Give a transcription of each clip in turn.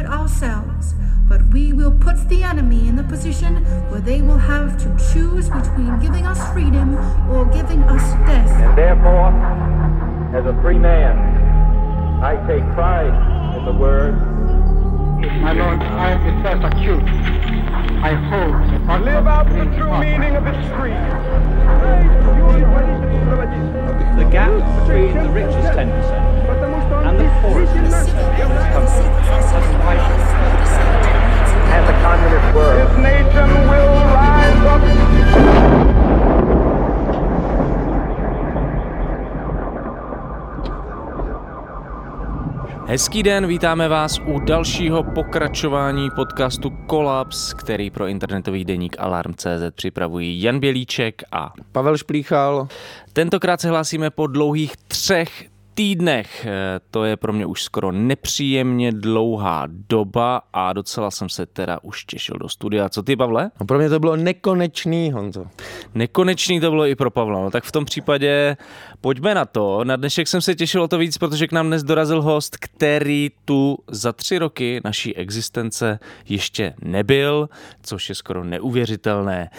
it ourselves, but we will put the enemy in the position where they will have to choose between giving us freedom or giving us death. And therefore, as a free man, I take pride in the word. My lord, I am the first accused. I hold the Live out the true meaning of its creed. The gap between the richest 10% and the poorest 10% of this country has widened. And the communist word. This nation will rise up. Hezký den, vítáme vás u dalšího pokračování podcastu Kolaps, který pro internetový deník Alarm.cz připravují Jan Bělíček a Pavel Šplíchal. tentokrát se hlásíme po dlouhých třech týdnech. Eh, To je pro mě už skoro nepříjemně dlouhá doba a docela jsem se teda už těšil do studia. Co ty, Pavle? No pro mě to bylo nekonečný, Honzo. Nekonečný to bylo i pro Pavla. No tak v tom případě pojďme na to. Na dnešek jsem se těšil o to víc, protože k nám dnes dorazil host, který tu za tři roky naší existence ještě nebyl, což je skoro neuvěřitelné.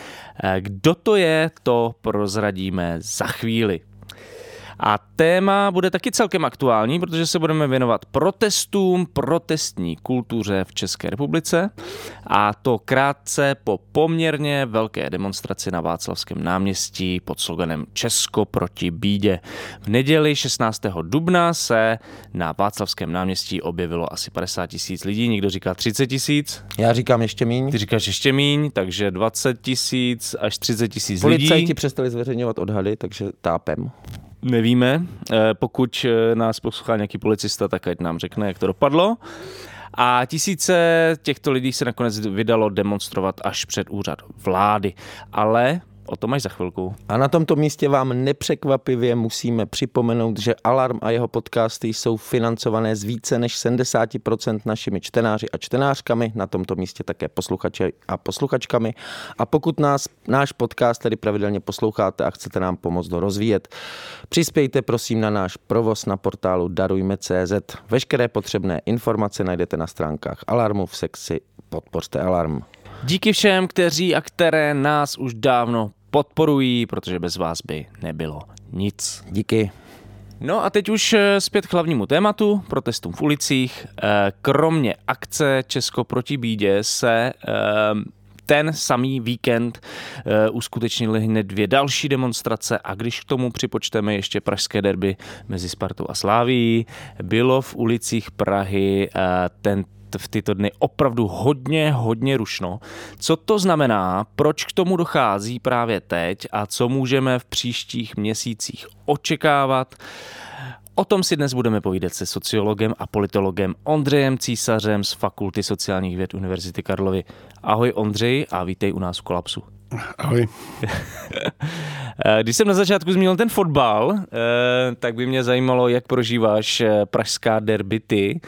Eh, Kdo to je, to prozradíme za chvíli. A téma bude taky celkem aktuální, protože se budeme věnovat protestům, protestní kultuře v České republice a to krátce po poměrně velké demonstraci na Václavském náměstí pod sloganem Česko proti bídě. V neděli 16. dubna se na Václavském náměstí objevilo asi 50 tisíc lidí, někdo říká 30 tisíc, Já říkám ještě míň. ty říkáš ještě míň, takže 20 tisíc až 30 tisíc lidí. Policajti přestali zveřejňovat odhady, takže tápem. Nevíme. Eh, Pokud eh, nás poslouchá nějaký policista, tak ať nám řekne, jak to dopadlo. A tisíce těchto lidí se nakonec vydalo demonstrovat až před úřad vlády. Ale o tom až za chvilku. A na tomto místě vám nepřekvapivě musíme připomenout, že Alarm a jeho podcasty jsou financované z více než 70% našimi čtenáři a čtenářkami, na tomto místě také posluchači a posluchačkami. A pokud nás, náš podcast tedy pravidelně posloucháte a chcete nám pomoct ho rozvíjet, přispějte prosím na náš provoz na portálu darujme.cz. Veškeré potřebné informace najdete na stránkách Alarmu v sekci Podpořte Alarm. Díky všem, kteří a které nás už dávno podporují, protože bez vás by nebylo nic. Díky. No a teď už eh, zpět k hlavnímu tématu, protestům v ulicích. Eh, Kromě akce Česko proti bídě se eh, ten samý víkend uskutečnili hned dvě další demonstrace a když k tomu připočteme ještě pražské derby mezi Spartou a Sláví, bylo v ulicích Prahy ten v tyto dny opravdu hodně, hodně rušno. Co to znamená, proč k tomu dochází právě teď a co můžeme v příštích měsících očekávat? O tom si dnes budeme povídat se sociologem a politologem Ondřejem Císařem z Fakulty sociálních věd Univerzity Karlovy. Ahoj Ondřej a vítej u nás v Kolapsu. Ahoj. Eh, Když jsem na začátku zmínil ten fotbal, eh, tak by mě zajímalo, jak prožíváš eh, pražská derby ty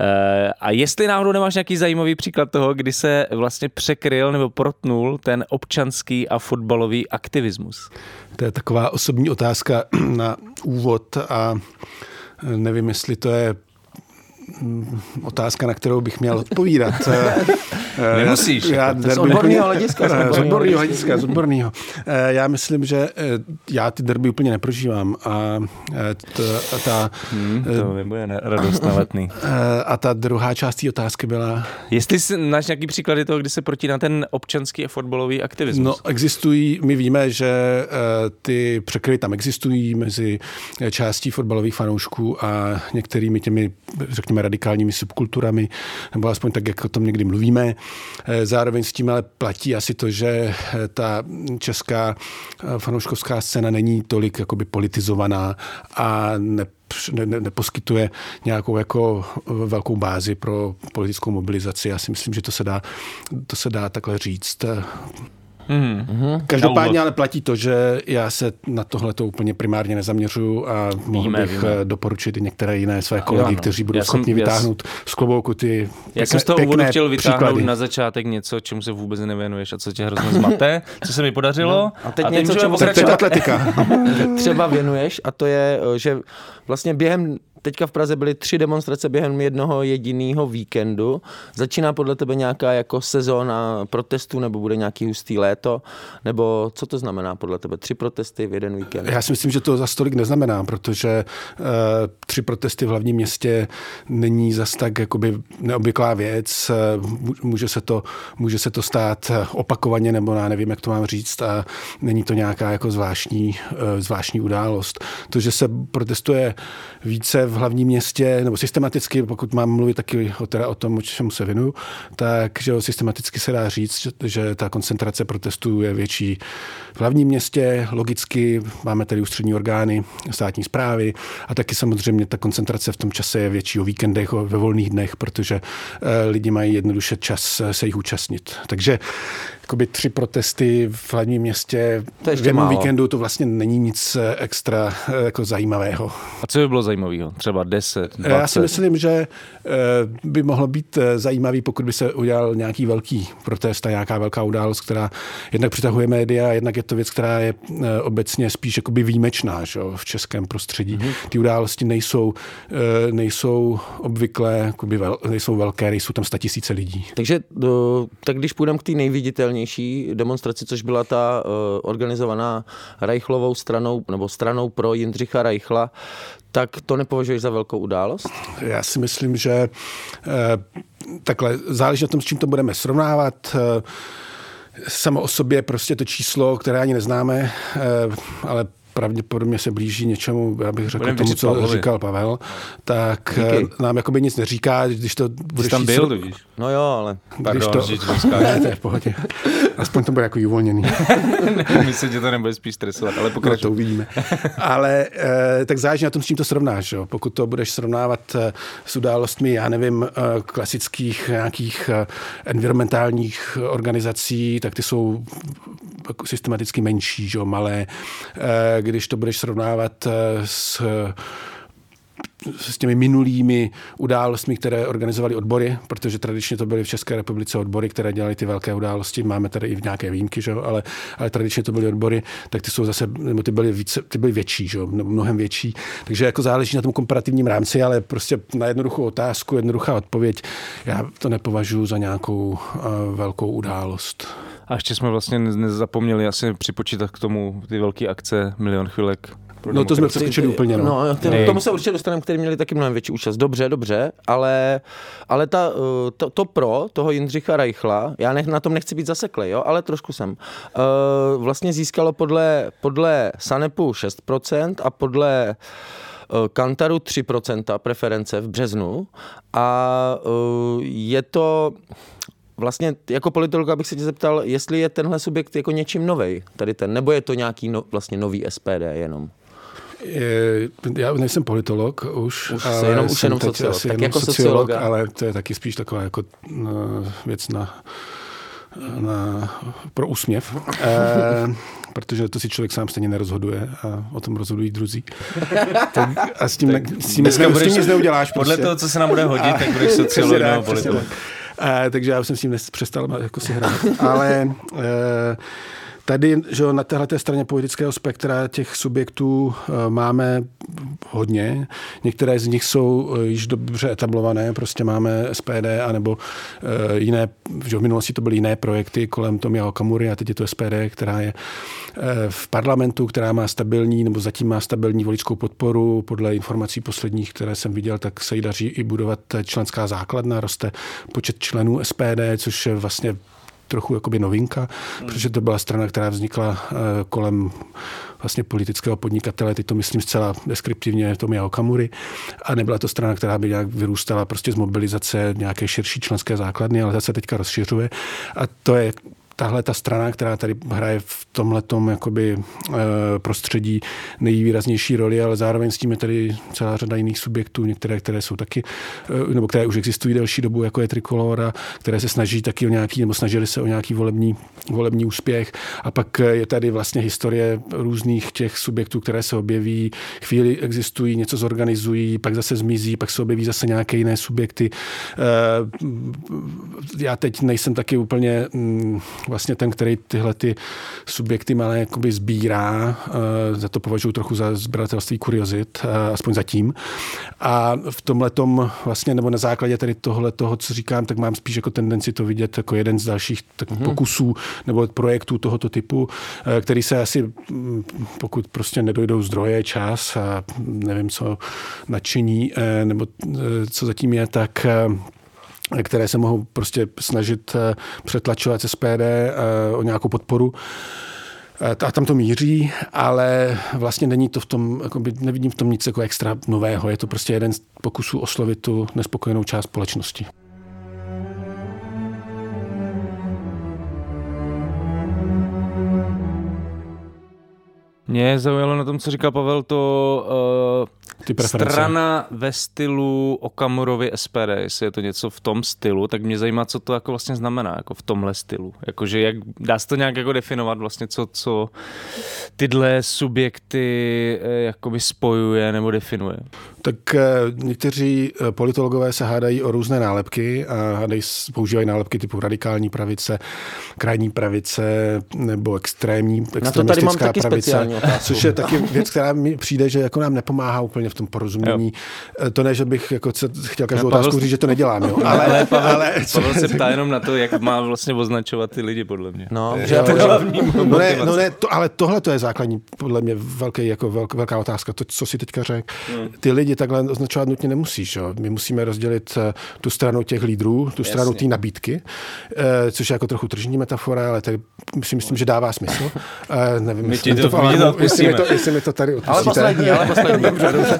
Eh, a jestli náhodou nemáš nějaký zajímavý příklad toho, kdy se vlastně překryl nebo protnul ten občanský a fotbalový aktivismus. To je taková osobní otázka na úvod a nevím, jestli to je otázka, na kterou bych měl odpovídat. Nemusíš, Já, jako z derby- odborného hlediska, z Z odborného hlediska, z odborného. Eh, Já myslím, že eh, já ty derby úplně neprožívám a eh, ta, Hmm, to nebude radost na letný. eh, a ta druhá část té otázky byla, Jestli jsi, máš nějaký příklady toho, kdy se protíná ten občanský a fotbalový aktivismus? No, existují, my víme, že eh, ty překryvy tam existují mezi eh, částí fotbalových fanoušků a některými těmi, řekněme, radikálními subkulturami, nebo aspoň tak, jak o tom někdy mluvíme. Eh, Zároveň s tím ale platí asi to, že eh, ta česká eh, fanouškovská scéna není tolik jakoby politizovaná a ne, neposkytuje nějakou jako velkou bázi pro politickou mobilizaci. Já si myslím, že to se dá, to se dá takhle říct. Mhm. Každopádně ale platí to, že já se na tohle to úplně primárně nezaměřuju a mohl Víme, bych víme. eh, doporučit i některé jiné své kolegy, ano. kteří budou Já jsem- schopni já vytáhnout z klobouku ty Já jsem z toho úvodu chtěl vytáhnout příklady. na začátek něco, čemu se vůbec nevěnuješ a co tě hrozně zmate, co se mi podařilo. No, a teď něco, můžeme čemu pokračovat. atletika. třeba věnuješ a to je, eh, že vlastně během teďka v Praze byly tři demonstrace během jednoho jediného víkendu. Začíná podle tebe nějaká jako sezóna protestů nebo bude nějaký hustý léto? Nebo co to znamená podle tebe? Tři protesty v jeden víkend? Já si myslím, že to za stolik neznamená, protože uh, tři protesty v hlavním městě není zas tak jakoby neobvyklá věc. Uh, může, se to, může se to stát opakovaně, nebo já nevím, jak to mám říct, a není to nějaká jako zvláštní, uh, zvláštní událost. To, že se protestuje více v hlavním městě, nebo systematicky, pokud mám mluvit taky o, teda o tom, o čemu se věnuju, tak že systematicky se dá říct, že, ta koncentrace protestů je větší v hlavním městě, logicky máme tady ústřední orgány státní zprávy a taky samozřejmě ta koncentrace v tom čase je větší o víkendech, ve volných dnech, protože eh, lidi mají jednoduše čas se jich účastnit. Takže jakoby tři protesty v hlavním městě To je v ještě jednom málo. víkendu, to vlastně není nic eh, extra eh, jako zajímavého. A co by bylo zajímavého? Třeba 10, 20? Já si myslím, že eh, by mohlo být eh, zajímavý, pokud by se udělal nějaký velký protest a nějaká velká událost, která jednak přitahuje média, jednak je to věc, která je eh, obecně spíš jakoby výjimečná že, jo, v českém prostředí. Mhm. Ty události nejsou, eh, nejsou obvykle, jakoby vel, nejsou velké, nejsou tam statisíce lidí. Takže do, tak když půjdeme k té nejviditelnější demonstraci, což byla ta uh, organizovaná Reichlovou stranou, nebo stranou pro Jindřicha Reichla, tak to nepovažuješ za velkou událost? Já si myslím, že eh, takhle záleží na tom, s čím to budeme srovnávat. Eh, Samo o sobě prostě to číslo, které ani neznáme, eh, ale pravděpodobně se blíží něčemu, já bych řekl tomu, co Pavlovi. říkal Pavel, tak Díky. eh, nám jakoby nic neříká, když to Jsi budeš tam byl, tudíž. No jo, ale když Pardon, to, že ti to ne, to je v pohodě. Aspoň to bude jako uvolněný. Myslím, že to nebude spíš stresovat, ale No, to uvidíme. Ale eh, tak záleží na tom, s čím to srovnáš. Jo? Pokud to budeš srovnávat eh, s událostmi, já nevím, klasických nějakých environmentálních organizací, tak ty jsou systematicky menší, že? jo, malé. Eh, Když to budeš srovnávat eh, s s těmi minulými událostmi, které organizovaly odbory, protože tradičně to byly v České republice odbory, které dělaly ty velké události. Máme tady i nějaké výjimky, že? Ale, ale tradičně to byly odbory, tak ty jsou zase, nebo ty byly, více, ty byly větší, že? jo, mnohem větší. Takže jako záleží na tom komparativním rámci, ale prostě na jednoduchou otázku, jednoduchá odpověď, já to nepovažuji za nějakou uh, velkou událost. A ještě jsme vlastně ne- nezapomněli asi připočítat k tomu ty velké akce Milion chvilek. pro No to jsme přeskočili úplně, no. No, ty, k tomu se určitě dostaneme, který měli taky mnohem větší účast. Dobře, dobře, ale, ale ta, uh, to, to pro toho Jindřicha Reichla, já nech, na tom nechci být zaseklej, jo, ale trošku jsem, uh, vlastně získalo podle, podle Sanepu 6% a podle uh, Kantaru 3% preference v březnu a uh, je to Vlastně jako politolog bych se tě zeptal, jestli je tenhle subjekt jako něčím novej, tady ten, nebo je to nějaký no, vlastně nový SPD jenom? Je- Já nejsem politolog už, Už ale jenom- už jenom sociolog. asi Tak jenom jako sociolog, ale to je taky spíš taková jako no, věc na, na, pro úsměv. E, protože to si člověk sám stejně nerozhoduje a o tom rozhodují druzí. tak a s tím, ne, s tím, Dneska s tím budeš- nic neuděláš. Podle prostě. toho, co se nám bude hodit, tak budeš sociolog tak, nebo politolog. Eh, takže já jsem s tím přestal jako si hrát. Ale eh, tady že na téhle straně politického spektra těch subjektů eh, máme hodně. Některé z nich jsou eh, již dobře etablované, prostě máme SPD, anebo eh, jiné, že v minulosti to byly jiné projekty kolem Tomia Okamury a teď je to SPD, která je v parlamentu, která má stabilní, nebo zatím má stabilní voličskou podporu. Podle informací posledních, které jsem viděl, tak se jí daří i budovat členská základna, roste počet členů SPD, což je vlastně trochu jakoby novinka, hmm. protože to byla strana, která vznikla eh, kolem vlastně politického podnikatele, teď to myslím zcela deskriptivně Tomia Okamury, a nebyla to strana, která by nějak vyrůstala prostě z mobilizace nějaké širší členské základny, ale zase teďka rozšiřuje a to je tahle ta strana, která tady hraje v tomhletom jakoby eh, prostředí nejvýraznější roli, ale zároveň s tím je tady celá řada jiných subjektů, některé, které jsou taky, eh, nebo které už existují delší dobu, jako je Trikolora, které se snaží taky o nějaký, nebo snažili se o nějaký volební, volební úspěch. A pak eh, je tady vlastně historie různých těch subjektů, které se objeví, chvíli existují, něco zorganizují, pak zase zmizí, pak se objeví zase nějaké jiné subjekty. Já teď nejsem taky úplně mm, vlastně ten, který tyhle ty subjekty malé jakoby sbírá, za to považuji trochu za zbradatelství kuriozit, aspoň zatím. A v tomhle tom vlastně, nebo na základě tady tohle toho, co říkám, tak mám spíš jako tendenci to vidět jako jeden z dalších tak mm-hmm. pokusů nebo projektů tohoto typu, který se asi, pokud prostě nedojdou zdroje, čas a nevím co, nadšení, nebo co zatím je, tak které se mohou prostě snažit eh, přetlačovat SPD eh, o nějakou podporu. Eh, a tam to míří, ale vlastně není to v tom, jakoby, nevidím v tom nic jako extra nového. Je to prostě jeden z pokusů oslovit tu nespokojenou část společnosti. Mě zaujalo na tom, co říkal Pavel, to uh, ty preference. Strana ve stylu Okamurovi SPD, jestli je to něco v tom stylu, tak mě zajímá, co to jako vlastně znamená, jako v tomhle stylu. Jakože jak, dá se to nějak jako definovat vlastně, co, co tyhle subjekty eh, jakoby spojuje nebo definuje? Tak eh, někteří eh, politologové se hádají o různé nálepky a hádají, používají nálepky typu radikální pravice, krajní pravice nebo extrémní, extremistická pravice, což je taky věc, která mi přijde, že jako nám nepomáhá úplně v tom porozumění. Jo. To ne, že bych jako se chtěl každou Pavel, otázku říct, že to nedělám, jo. Ale, ale, Pavel, ale Pavel se ptá jenom na to, jak má vlastně označovat ty lidi, podle mě. No, že jo, to hlavní no ne, no ne, to, ale tohle to je základní, podle mě, velký, jako velk, velká otázka, to, co si teďka řekl. Hmm. Ty lidi takhle označovat nutně nemusíš, jo. My musíme rozdělit eh, tu stranu těch lídrů, tu stranu té nabídky, eh, což je jako trochu tržní metafora, ale tady si myslím, že dává smysl. Eh, nevím, jestli, to, to, jestli, mi to, jestli mi to tady odpustíte. Ale poslední, ale poslední. dobře, dobře.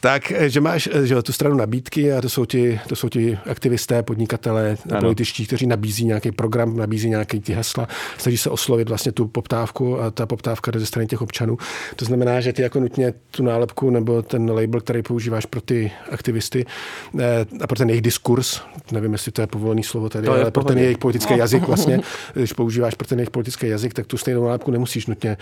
tak, eh, že máš eh, že tu stranu nabídky a to jsou ti, to jsou ti aktivisté, podnikatelé, ano. političtí, kteří nabízí nějaký program, nabízí nějaké ty hesla, snaží se oslovit vlastně tu poptávku a ta poptávka jde ze strany těch občanů. To znamená, že ty jako nutně tu nálepku nebo ten label, který používáš pro ty aktivisty eh, a pro ten jejich diskurs, nevím, jestli to je povolený slovo tady, to ale pro ten jejich politický jazyk vlastně, když používáš pro ten jejich politický jazyk, tak tu stejnou nálepku nemusíš nutně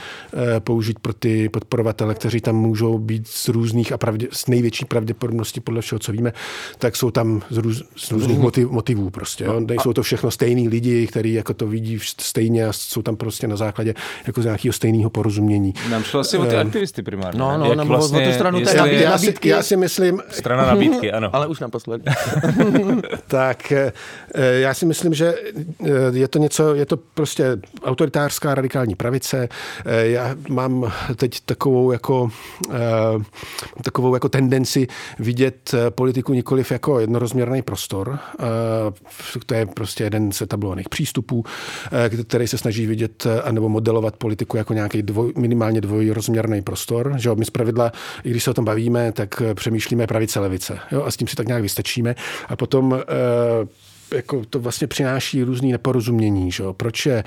použít pro ty podporovatele, kteří tam můžou být z různých a pravdě, z největší pravděpodobnosti podle všeho, co víme, tak jsou tam z, růz, z různých motiv, motivů prostě. Jo? Nejsou to všechno stejní lidi, kteří jako to vidí stejně a jsou tam prostě na základě jako z nějakého stejného porozumění. Nám šlo asi o ty ehm, aktivisty primárně. No, no, nám vlastně, o tu stranu té nabídky. Já si, já si myslím... Strana nabídky, ano. Ale už naposledy. tak eh, já si myslím, že eh, je to něco, je to prostě autoritářská radikální pravice. Eh, já mám teď takovou jako takovou jako tendenci vidět eh, politiku nikoliv jako jednorozměrný prostor. Eh, to je prostě jeden z etablovaných přístupů, eh, který se snaží vidět anebo modelovat politiku jako nějaký dvoj, minimálně dvojrozměrný prostor. Že my zpravidla, i když se o tom bavíme, tak přemýšlíme pravice levice. Jo? A s tím si tak nějak vystačíme. A potom jako to vlastně přináší různý neporozumění. Že? Proč, je,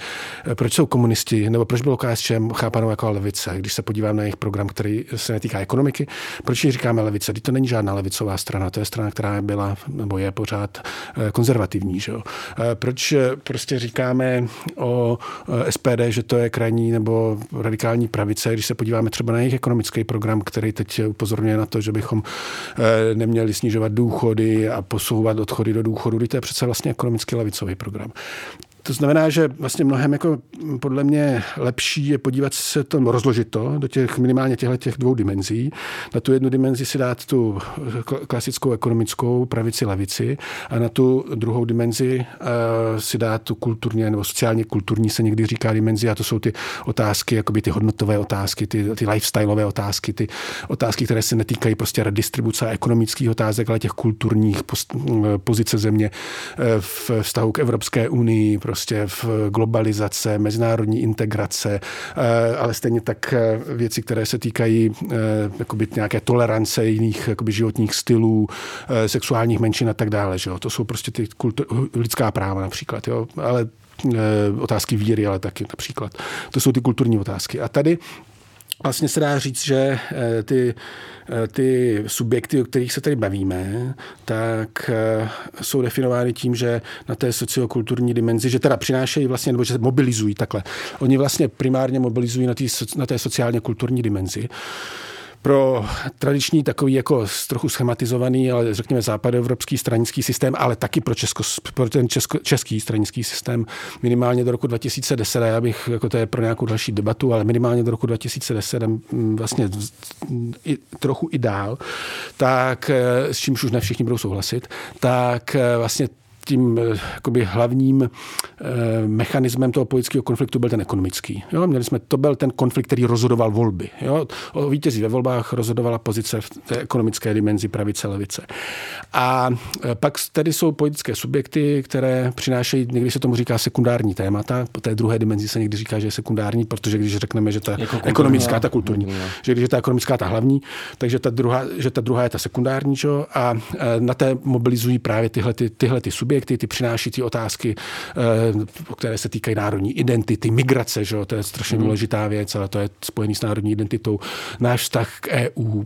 proč jsou komunisti, nebo proč bylo KSČM chápanou jako levice, když se podívám na jejich program, který se netýká ekonomiky, proč ji říkáme levice? Teď to není žádná levicová strana, to je strana, která byla nebo je pořád eh, konzervativní. Že? Eh, proč prostě říkáme o eh, SPD, že to je krajní nebo radikální pravice, když se podíváme třeba na jejich ekonomický program, který teď upozorňuje na to, že bychom neměli snižovat důchody a posouvat odchody do důchodu, to je přece vlastně ekonomicky levicový program. To znamená, že vlastně mnohem jako podle mě lepší je podívat se to, rozložit to do těch minimálně těchto těch dvou dimenzí. Na tu jednu dimenzi si dát tu klasickou ekonomickou pravici levici a na tu druhou dimenzi uh, si dát tu kulturně nebo sociálně kulturní se někdy říká dimenzi a to jsou ty otázky, jakoby ty hodnotové otázky, ty, ty lifestyleové otázky, ty otázky, které se netýkají prostě redistribuce ekonomických otázek, ale těch kulturních post, pozice země eh, v vztahu k Evropské unii, prostě v globalizace, mezinárodní integrace, eh, ale stejně tak eh, věci, které se týkají eh, jakoby nějaké tolerance jiných jakoby životních stylů, sexuálních menšin a tak dále. Že jo? To jsou prostě ty kultur, lidská práva například, jo? ale otázky víry, ale taky například. To jsou ty kulturní otázky. A tady vlastně se dá říct, že ty Eh, ty subjekty, o kterých se tady bavíme, tak eh, jsou definovány tím, že na té sociokulturní dimenzi, že teda přinášejí vlastně, nebo že se mobilizují takhle. Oni vlastně primárně mobilizují na, tý, na té sociálně kulturní dimenzi pro tradiční takový jako trochu schematizovaný, ale řekněme západoevropský stranický systém, ale taky pro, česko, pro ten česko, český stranický systém minimálně do roku 2010, a já bych, jako to je pro nějakou další debatu, ale minimálně do roku 2010 vlastně i, trochu i dál, tak s čímž už ne všichni budou souhlasit, tak vlastně tím eh, jakoby hlavním eh, mechanismem toho politického konfliktu byl ten ekonomický. Jo? Měli jsme, to byl ten konflikt, který rozhodoval volby. Jo? O vítězí ve volbách rozhodovala pozice v té ekonomické dimenzi pravice levice. A eh, pak tady jsou politické subjekty, které přinášejí, někdy se tomu říká sekundární témata, po té druhé dimenzi se někdy říká, že je sekundární, protože když řekneme, že ta jako ekonomická, ta kulturní, no. že když je ta ekonomická ta hlavní, takže ta druhá, že ta druhá je ta sekundární, čo? a na té mobilizují právě tyhle, ty, tyhle ty subjekty subjekty, ty přináší ty otázky, eh, které se týkají národní identity, migrace, že? to je strašně hmm. důležitá věc, ale to je spojený s národní identitou, náš vztah k EU,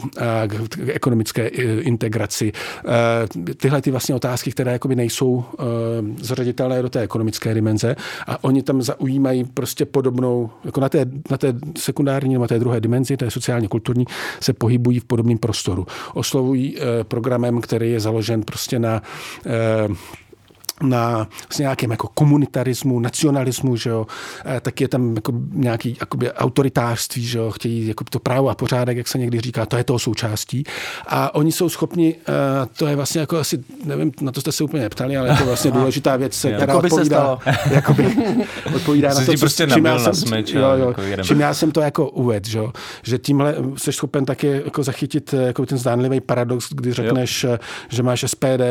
k ekonomické eh, integraci. Eh, tyhle ty vlastně otázky, které jakoby nejsou zařaditelné do té ekonomické dimenze a oni tam zaujímají prostě podobnou, jako na té, na té sekundární nebo na té druhé dimenzi, té sociálně kulturní, se pohybují v podobném prostoru. Oslovují programem, který je založen prostě na na vlastně nějakém jako komunitarismu, nacionalismu, že jo, e, tak je tam jako nějaký jakoby autoritářství, že jo, chtějí jako to právo a pořádek, jak se někdy říká, to je toho součástí. A oni jsou schopni, e, to je vlastně jako asi, nevím, na to jste se úplně neptali, ale je to vlastně důležitá věc, která jako odpovídá, jakoby, odpovídá na to, co, prostě čím, já jsem, smyč, jo, jo, jako čím já jsem to jako uved, že, jo, že tímhle jsi schopen taky jako zachytit jako ten zdánlivý paradox, kdy řekneš, jo. že máš SPD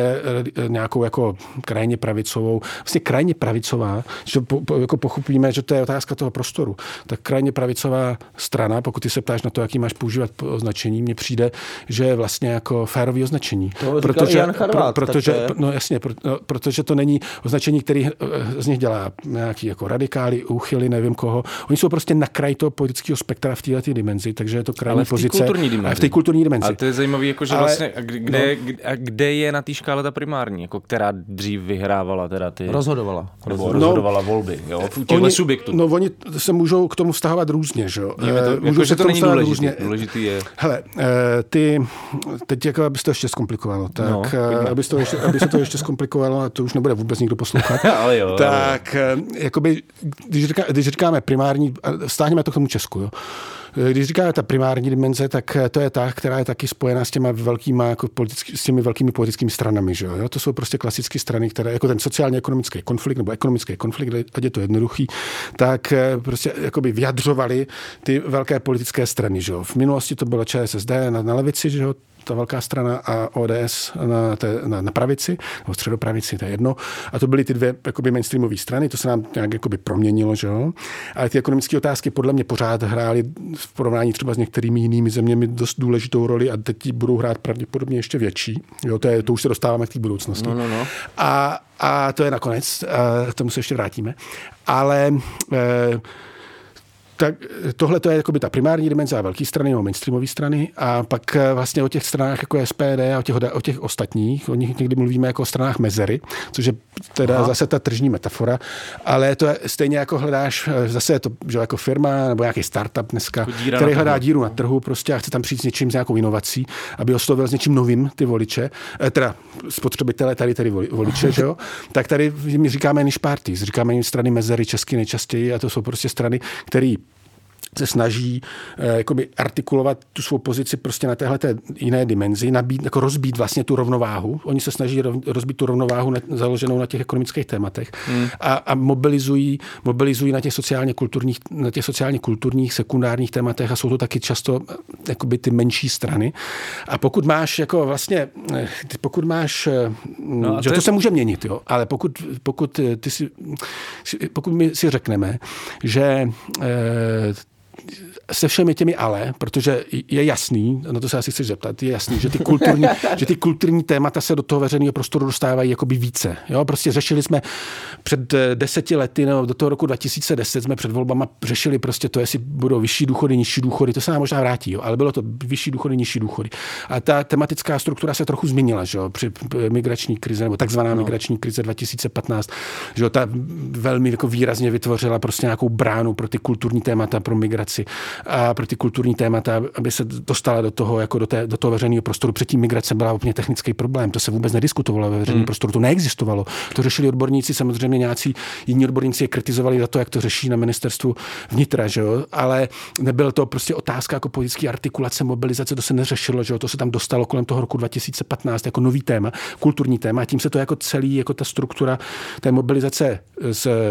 nějakou jako krajně krajně pravicovou, vlastně krajně pravicová, že po, po, jako pochopíme, že to je otázka toho prostoru. Tak krajně pravicová strana, pokud ty se ptáš na to, jaký máš používat označení, mně přijde, že je vlastně jako férový označení. To protože, Jan Charvát, pro, protože, je... no jasně, pro, no, protože to není označení, který eh, z nich dělá nějaký jako radikály, úchyly, nevím koho. Oni jsou prostě na kraj toho politického spektra v této dimenzi, takže je to krajní Ale v pozice. Kulturní dimenzi. A v té kulturní dimenzi. Ale to je zajímavé, jako, že Ale, vlastně, kde, no. kde, je na té škále ta primární, jako která dřív vyhrá vyhrávala teda ty... Rozhodovala. Nebo rozhodovala no, volby, jo, těchto subjektů. No oni se můžou k tomu vztahovat různě, že jo. Eh, můžou jako, se to není důležitý, různě. důležitý je... Hele, eh, ty, teď jako, aby to ještě zkomplikovalo, tak no, eh, aby, to ještě, aby se to ještě zkomplikovalo, a to už nebude vůbec nikdo poslouchat, ale jo, tak ale jo. jakoby, když, říká, když říkáme primární, stáhneme to k tomu Česku, jo, když říkáme ta primární dimenze, tak to je ta, která je taky spojená s těmi velkýma, jako politický, s těmi velkými politickými stranami. Že jo? To jsou prostě klasické strany, které jako ten sociálně-ekonomický konflikt nebo ekonomický konflikt, ať je to jednoduchý, tak eh, prostě jakoby vyjadřovali ty velké politické strany. Že jo? V minulosti to bylo ČSSD na, na levici, že jo? Ta velká strana a ODS na, té, na, na pravici, nebo středopravici, to je jedno. A to byly ty dvě jakoby mainstreamové strany, to se nám nějak jakoby proměnilo, že jo. Ale ty ekonomické otázky podle mě pořád hrály v porovnání třeba s některými jinými zeměmi dost důležitou roli a teď budou hrát pravděpodobně ještě větší. Jo, to, je, to už se dostáváme k té budoucnosti. No, no, no. A, a to je nakonec, a k tomu se ještě vrátíme. Ale e, tak tohle to je jako by ta primární dimenze a velké strany nebo mainstreamové strany a pak eh, vlastně o těch stranách jako SPD a o těch, o těch ostatních, o nich někdy mluvíme jako o stranách mezery, což je teda Aha. zase ta tržní metafora, ale to je stejně jako hledáš, eh, zase je to že jako firma nebo nějaký startup dneska, jako který hledá díru na trhu prostě a chce tam přijít s něčím, s nějakou inovací, aby oslovil s něčím novým ty voliče, eh, teda spotřebitele tady tady voliče, že jo? tak tady my říkáme niche parties, říkáme jim strany mezery česky nejčastěji a to jsou prostě strany, které se snaží eh, jakoby artikulovat tu svou pozici prostě na téhle jiné dimenzi, nabít, jako rozbít vlastně tu rovnováhu. Oni se snaží rozbít tu rovnováhu na, založenou na těch ekonomických tématech hmm. a, a mobilizují, mobilizují na těch sociálně kulturních, na těch sociálně kulturních sekundárních tématech a jsou to taky často eh, jakoby ty menší strany. A pokud máš jako vlastně, eh, pokud máš, no že to, je... se může měnit, jo, ale pokud, pokud ty si, pokud my si řekneme, že se všemi těmi ale, protože je jasný, na to se asi chceš zeptat, je jasný, že ty kulturní, že ty kulturní témata se do toho veřejného prostoru dostávají jakoby více. Jo? Prostě řešili jsme před eh, deseti lety, nebo do toho roku 2010 jsme před volbama řešili prostě to, jestli budou vyšší důchody, nižší důchody, to se nám možná vrátí, jo? ale bylo to vyšší důchody, nižší důchody. A ta tematická struktura se trochu změnila, že jo? při migrační krize, nebo takzvaná no. migrační krize 2015, že jo? ta velmi jako výrazně vytvořila prostě nějakou bránu pro ty kulturní témata, pro migraci a pro ty kulturní témata, aby se dostala do toho, jako do, té, do toho veřejného prostoru. Předtím migrace byla úplně technický problém, to se vůbec nediskutovalo ve veřejném hmm. prostoru, to neexistovalo. To řešili odborníci, samozřejmě nějací jiní odborníci je kritizovali za to, jak to řeší na ministerstvu vnitra, že jo? ale nebyl to prostě otázka jako politické artikulace, mobilizace, to se neřešilo, že jo? to se tam dostalo kolem toho roku 2015 jako nový téma, kulturní téma a tím se to jako celý, jako ta struktura té mobilizace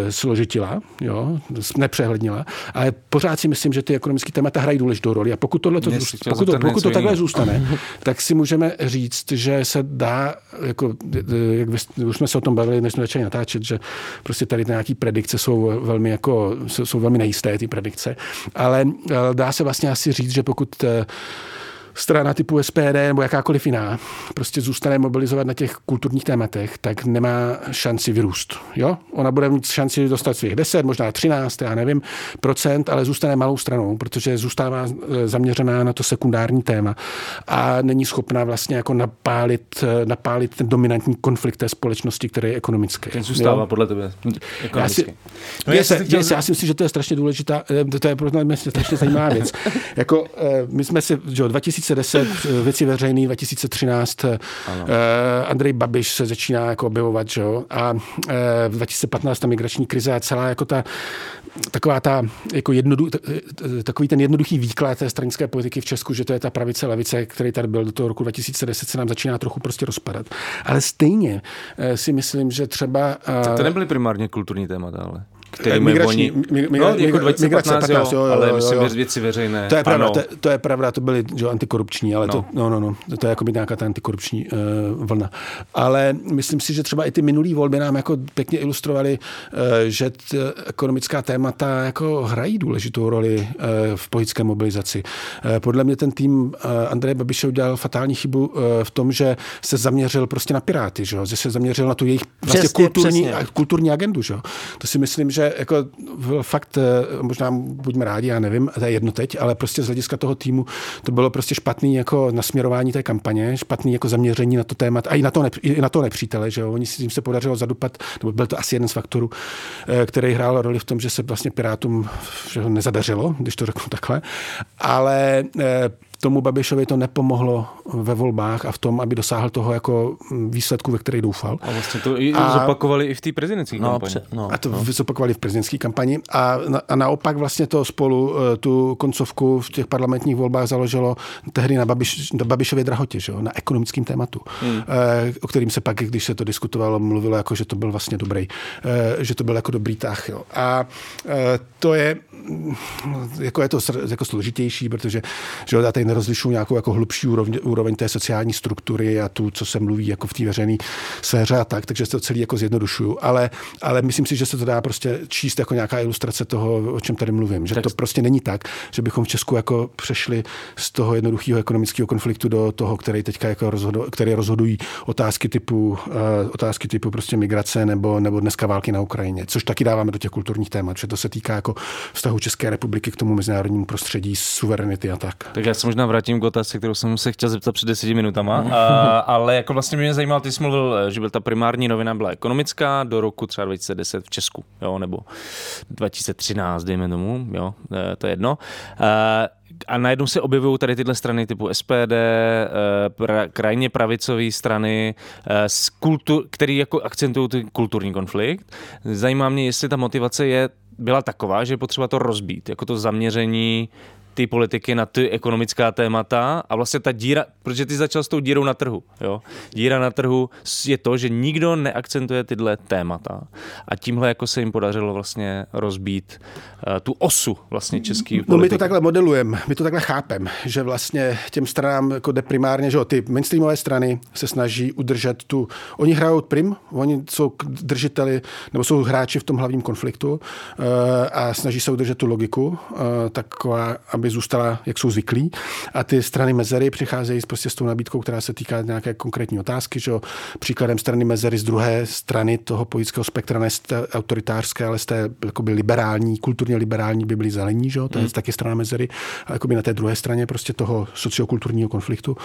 složitila, jo? nepřehlednila, ale pořád si myslím, že ty ekonomické témata hrají důležitou roli. A pokud, tohle to, pokud, to, pokud to takhle zůstane, tak si můžeme říct, že se dá, jako, jak už jsme se o tom bavili, než jsme začali natáčet, že prostě tady nějaký predikce jsou velmi, jako, jsou velmi nejisté, ty predikce, ale dá se vlastně asi říct, že pokud eh, strana typu SPD nebo jakákoliv jiná prostě zůstane mobilizovat na těch kulturních tématech, tak nemá šanci vyrůst. Jo? Ona bude mít šanci dostat svých 10, možná 13, já nevím, procent, ale zůstane malou stranou, protože zůstává e, zaměřená na to sekundární téma a není schopná vlastně jako napálit, e, napálit ten dominantní konflikt té společnosti, který je ekonomický. Ten zůstává jo? podle tebe Já si, no, já, si, já si myslím, že to je strašně důležitá, e, to je pro mě strašně zajímavá věc. jako, my jsme si, že 2000 2010 eh, věci veřejný, 2013 ano. Eh, Andrej Babiš se začíná jako objevovat, že jo? a eh, v 2015 ta migrační krize a celá jako ta taková ta, jako jednodu, takový ten jednoduchý výklad té stranické politiky v Česku, že to je ta pravice, levice, který tady byl do toho roku 2010, se nám začíná trochu prostě rozpadat. Ale stejně si myslím, že třeba... Tak to nebyly primárně kulturní témata, ale který migrační, oni... mi, mi, no, jako 2015, 15, jo, jo, jo, ale jo, myslím, jo. věci veřejné. To je pravda, to, to, je pravda, to byly že, antikorupční, ale no. to, no, no, no, to je jako by nějaká ta antikorupční uh, vlna. Ale myslím si, že třeba i ty minulý volby nám jako pěkně ilustrovali, uh, že t, ekonomická témata jako hrají důležitou roli uh, v politické mobilizaci. Uh, podle mě ten tým uh, Andreje Babiše udělal fatální chybu uh, v tom, že se zaměřil prostě na Piráty, že, že se zaměřil na tu jejich vlastně přesně, kulturní, přesně. kulturní agendu. Že. To si myslím, že že jako fakt, eh, možná buďme rádi, já nevím, to je jedno teď, ale prostě z hlediska toho týmu to bylo prostě špatný jako nasměrování té kampaně, špatný jako zaměření na to téma a i na to, i na to nepřítele, že jo? Oni si tím se podařilo zadupat, nebo byl to asi jeden z faktorů, eh, který hrál roli v tom, že se vlastně Pirátům nezadařilo, když to řeknu takhle, ale eh, tomu Babišovi to nepomohlo ve volbách a v tom, aby dosáhl toho jako výsledku, ve který doufal. A vlastně to i a, zopakovali i v té prezidentské no, kampani. Pře, no, a to no. zopakovali v prezidentské kampani. A, a naopak vlastně to spolu eh, tu koncovku v těch parlamentních volbách založilo tehdy na, Babiš, na Babišově drahotě, že jo, na ekonomickém tématu, hmm. Eh, o kterým se pak, když se to diskutovalo, mluvilo jako, že to byl vlastně dobrý, eh, že to byl jako dobrý tah. Jo. A to je, jako je to jako složitější, protože že jo, tady nerozlišuju nějakou jako hlubší úroveň, úroveň té sociální struktury a tu, co se mluví jako v té veřejné sféře a tak, takže se to celý jako zjednodušuju. Ale, ale myslím si, že se to dá prostě číst jako nějaká ilustrace toho, o čem tady mluvím. Že tak. to prostě není tak, že bychom v Česku jako přešli z toho jednoduchého ekonomického konfliktu do toho, který teďka jako rozhodu, který rozhodují otázky typu, uh, otázky typu prostě migrace nebo, nebo dneska války na Ukrajině, což taky dáváme do těch kulturních témat, že to se týká jako vztahu České republiky k tomu mezinárodnímu prostředí, suverenity a tak. Tak já se možná vrátím k otázce, kterou jsem se chtěl zeptat před deseti minutama, a, ale jako vlastně mě zajímalo, ty jsi mluvil, že byl ta primární novina byla ekonomická do roku třeba 2010 v Česku, jo, nebo 2013, dejme tomu, jo, e, to je jedno. A, a najednou se objevují tady tyhle strany typu SPD, e, pra, krajně pravicové strany, e, kultur, který jako akcentují ten kulturní konflikt. Zajímá mě, jestli ta motivace je byla taková, že je potřeba to rozbít, jako to zaměření ty politiky na ty ekonomická témata a vlastně ta díra, protože ty začal s tou dírou na trhu, jo. Díra na trhu je to, že nikdo neakcentuje tyhle témata a tímhle jako se jim podařilo vlastně rozbít uh, tu osu vlastně český No my to takhle modelujeme, my to takhle chápem, že vlastně těm stranám jako jde primárně, že ty mainstreamové strany se snaží udržet tu, oni hrajou prim, oni jsou držiteli, nebo jsou hráči v tom hlavním konfliktu uh, a snaží se udržet tu logiku, uh, taková, aby zůstala, jak jsou zvyklí. A ty strany mezery přicházejí prostě s tou nabídkou, která se týká nějaké konkrétní otázky. Že? Příkladem strany mezery z druhé strany toho politického spektra, ne z té autoritářské, ale z té jakoby liberální, kulturně liberální by byly zelení, že? to je hmm. taky strana mezery, a jakoby na té druhé straně prostě toho sociokulturního konfliktu.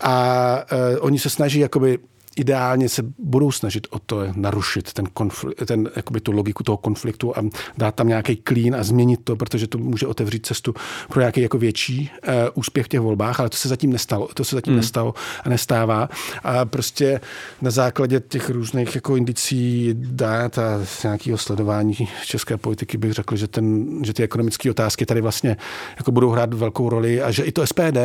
A e, oni se snaží jakoby ideálně se budou snažit o to narušit ten, konfl- ten jakoby tu logiku toho konfliktu a dát tam nějaký klín a změnit to, protože to může otevřít cestu pro nějaký jako větší uh, úspěch v těch volbách, ale to se zatím nestalo. To se zatím hmm. nestalo a nestává. A prostě na základě těch různých jako indicí dát a nějakého sledování české politiky bych řekl, že, ten, že ty ekonomické otázky tady vlastně jako budou hrát velkou roli a že i to SPD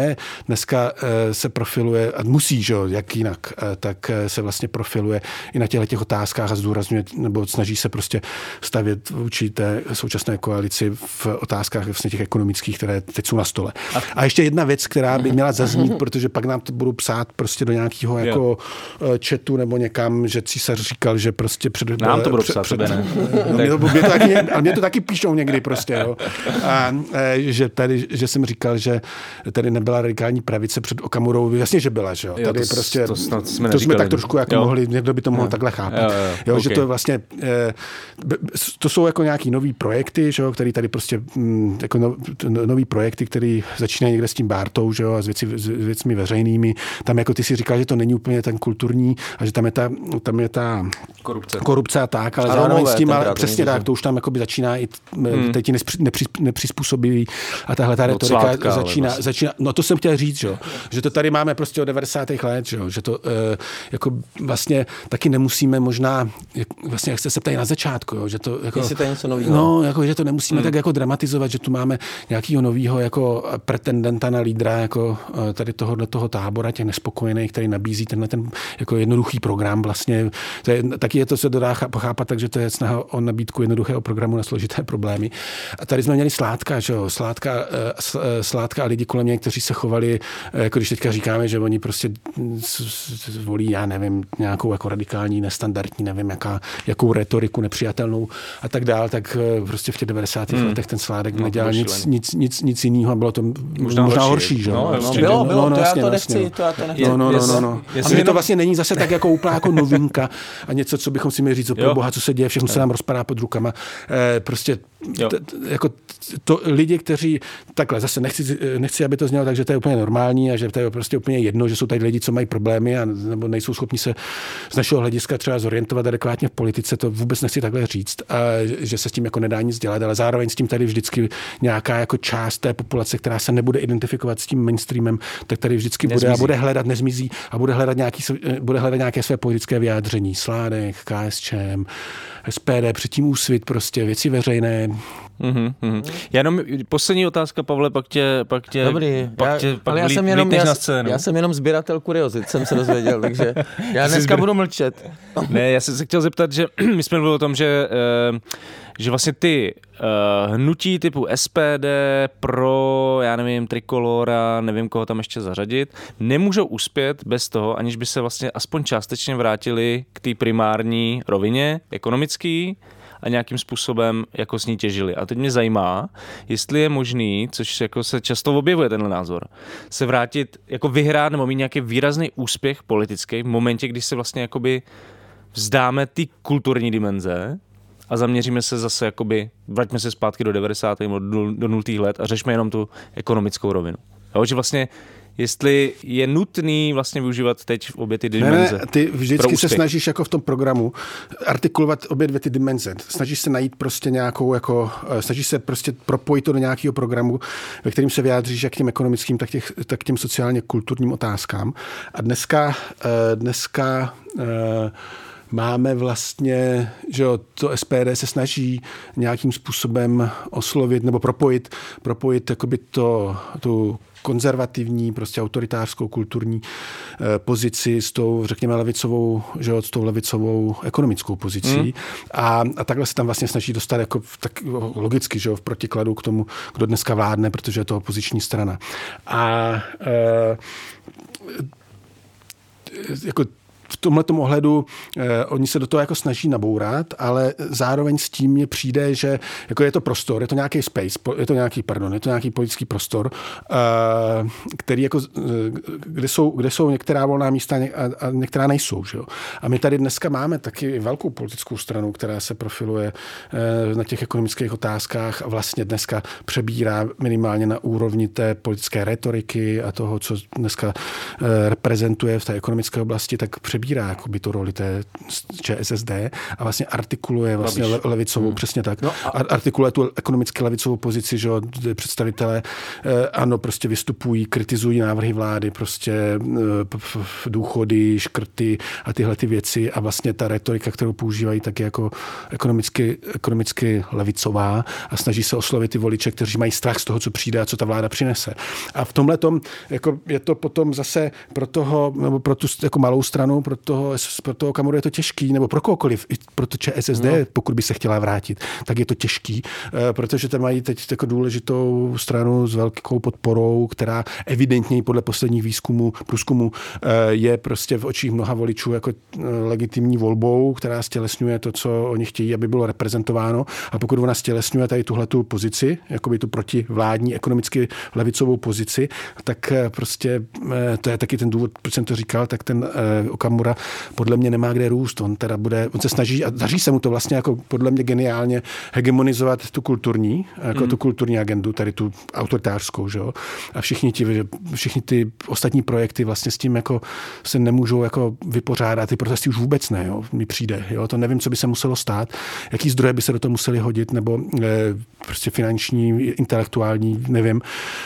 dneska uh, se profiluje a musí, že jo, jak jinak, uh, tak se vlastně profiluje i na těchto těch otázkách a zdůrazňuje, nebo snaží se prostě stavět vůči té současné koalici v otázkách vlastně těch ekonomických, které teď jsou na stole. A ještě jedna věc, která by měla zaznít, protože pak nám to budou psát prostě do nějakého jako eh, chatu nebo někam, že císař říkal, že prostě před... Nám to budou psát, před, ne. No, mě, to, mě, to taky, ale mě to taky píšou někdy prostě, jo. A, eh, že tady, že jsem říkal, že tady nebyla radikální pravice před Okamurou, jasně, že byla, že jo. Tady jo, to, prostě, to, snad jsme, to jsme tak trošku jako jo. mohli, někdo by to mohl jo. takhle chápat. Jo, jo, jo, okay. že to je vlastně, eh, to jsou jako nějaký nový projekty, že jo, který tady prostě, mm, jako no, nový projekty, který začínají někde s tím Bartou, že jo, a s, věci, s věcmi veřejnými. Tam jako ty si říkal, že to není úplně ten kulturní a že tam je ta, tam je ta korupce, korupce a tak, ale zároveň s tím, ale přesně tak, to už tam jako by začíná i hmm. teď ti nepřizpůsobivý a tahle ta retorika sladká, začíná, vlastně. začíná, no to jsem chtěl říct, že, jo, že to tady máme prostě od 90. let, že, jo, že to e, jako vlastně taky nemusíme možná, jak, vlastně jak jste se ptali na začátku, jo, že to jako, Jestli to je něco nového. No, jako, že to nemusíme hmm. tak jako dramatizovat, že tu máme nějakého nového jako pretendenta na lídra jako eh, tady toho, do toho tábora těch nespokojených, který nabízí tenhle ten jako jednoduchý program vlastně. To je, taky je to se dodá pochápat, takže to je snaha o nabídku jednoduchého programu na složité problémy. A tady jsme měli sládka, že jo, sládka, eh, sládka a lidi kolem mě, kteří se chovali, eh, jako když teďka říkáme, že oni prostě volí, já nevím, nějakou jako radikální, nestandardní, nevím, jaká, jakou retoriku nepřijatelnou a tak dál, tak prostě v těch 90. Hmm. letech ten sládek no, nedělal nic, nic, nic, nic jiného a bylo to možná, možná horší, horší že? No, no, bylo, bylo, no, no, to jasně, já to nechci, jasně, to já to nechci. No, no, no, no, no. A že to vlastně není zase tak jako úplná jako novinka a něco, co bychom si měli říct, pro boha, co se děje, všechno se nám rozpadá pod rukama. Eh, prostě t, jako to lidi, kteří takhle, zase nechci, nechci, aby to znělo tak, že to je úplně normální a že to je prostě úplně jedno, že jsou tady lidi, co mají problémy a nebo nejsou schopni se z našeho hlediska třeba zorientovat adekvátně v politice, to vůbec nechci takhle říct, a že se s tím jako nedá nic dělat, ale zároveň s tím tady vždycky nějaká jako část té populace, která se nebude identifikovat s tím mainstreamem, tak tady vždycky nezmizí. bude a bude hledat, nezmizí a bude hledat, nějaký, bude hledat nějaké své politické vyjádření. Sládek, KSČM, SPD, předtím úsvit, prostě věci veřejné. Mm-hmm, mm-hmm. Já jenom poslední otázka, Pavle, pak tě, pak tě, Dobrý, pak já, tě, pak ale já jsem, jenom, já, já jsem jenom sběratel kuriozit, jsem se dozvěděl, takže já dneska budu mlčet. ne, já jsem se chtěl zeptat, že my jsme mluvili o tom, že uh, že vlastně ty uh, hnutí typu SPD, pro, já nevím, Trikolora, nevím, koho tam ještě zařadit, nemůžou uspět bez toho, aniž by se vlastně aspoň částečně vrátili k té primární rovině ekonomický, a nějakým způsobem jako s ní těžili. A teď mě zajímá, jestli je možný, což jako se často objevuje tenhle názor, se vrátit, jako vyhrát nebo mít nějaký výrazný úspěch politický v momentě, když se vlastně jakoby vzdáme ty kulturní dimenze a zaměříme se zase, jakoby, vraťme se zpátky do 90. nebo do, do 0. let a řešme jenom tu ekonomickou rovinu. Jo, že vlastně jestli je nutný vlastně využívat teď obě ty dimenze. Ne, ne, ty vždycky se snažíš jako v tom programu artikulovat obě dvě ty dimenze. Snažíš se najít prostě nějakou, jako, eh, snažíš se prostě propojit to do nějakého programu, ve kterým se vyjádříš jak těm ekonomickým, tak, těch, tak těm sociálně kulturním otázkám. A dneska, eh, dneska eh, máme vlastně, že jo, to SPD se snaží nějakým způsobem oslovit nebo propojit, propojit jakoby to, tu konzervativní, prostě autoritářskou kulturní eh, pozici s tou, řekněme, levicovou, že jo, s tou levicovou ekonomickou pozicí. Mm. A, a takhle se tam vlastně snaží dostat jako tak logicky, že jo, v protikladu k tomu, kdo dneska vládne, protože je to opoziční strana. A e, jako v tomhle ohledu eh, oni se do toho jako snaží nabourat, ale zároveň s tím mně přijde, že jako je to prostor, je to nějaký space, je to nějaký, pardon, je to nějaký politický prostor, eh, který jako, eh, kde jsou, kde jsou některá volná místa a, a některá nejsou. Že jo? A my tady dneska máme taky velkou politickou stranu, která se profiluje eh, na těch ekonomických otázkách a vlastně dneska přebírá minimálně na úrovni té politické retoriky a toho, co dneska eh, reprezentuje v té ekonomické oblasti, tak přebírá přebírá jakoby tu roli té ČSSD a vlastně artikuluje vlastně le, levicovou, hmm. přesně tak, no a... artikuluje tu ekonomicky levicovou pozici, že představitelé eh, ano, prostě vystupují, kritizují návrhy vlády, prostě eh, důchody, škrty a tyhle ty věci a vlastně ta retorika, kterou používají, tak je jako ekonomicky, ekonomicky levicová a snaží se oslovit ty voliče, kteří mají strach z toho, co přijde a co ta vláda přinese. A v tomhle jako je to potom zase pro toho, nebo pro tu jako malou stranu, pro toho, pro toho Kamuru je to těžký, nebo pro kohokoliv, i pro to ČSSD, no. pokud by se chtěla vrátit, tak je to těžký, eh, protože tam mají teď jako důležitou stranu s velkou podporou, která evidentně podle posledních výzkumů, průzkumu eh, je prostě v očích mnoha voličů jako eh, legitimní volbou, která stělesňuje to, co oni chtějí, aby bylo reprezentováno. A pokud ona stělesňuje tady tuhle tu pozici, jako by tu protivládní ekonomicky levicovou pozici, tak prostě to je taky ten důvod, proč jsem to říkal, tak ten Okamura podle mě nemá kde růst. On teda bude, on se snaží a daří se mu to vlastně jako podle mě geniálně hegemonizovat tu kulturní, jako mm. tu kulturní agendu, tady tu autoritářskou, že jo? A všichni ti, všichni ty ostatní projekty vlastně s tím jako se nemůžou jako vypořádat. Ty protesty už vůbec ne, jo? Mi přijde, jo? To nevím, co by se muselo stát, jaký zdroje by se do toho museli hodit, nebo e, prostě finanční, intelektuální, nevím.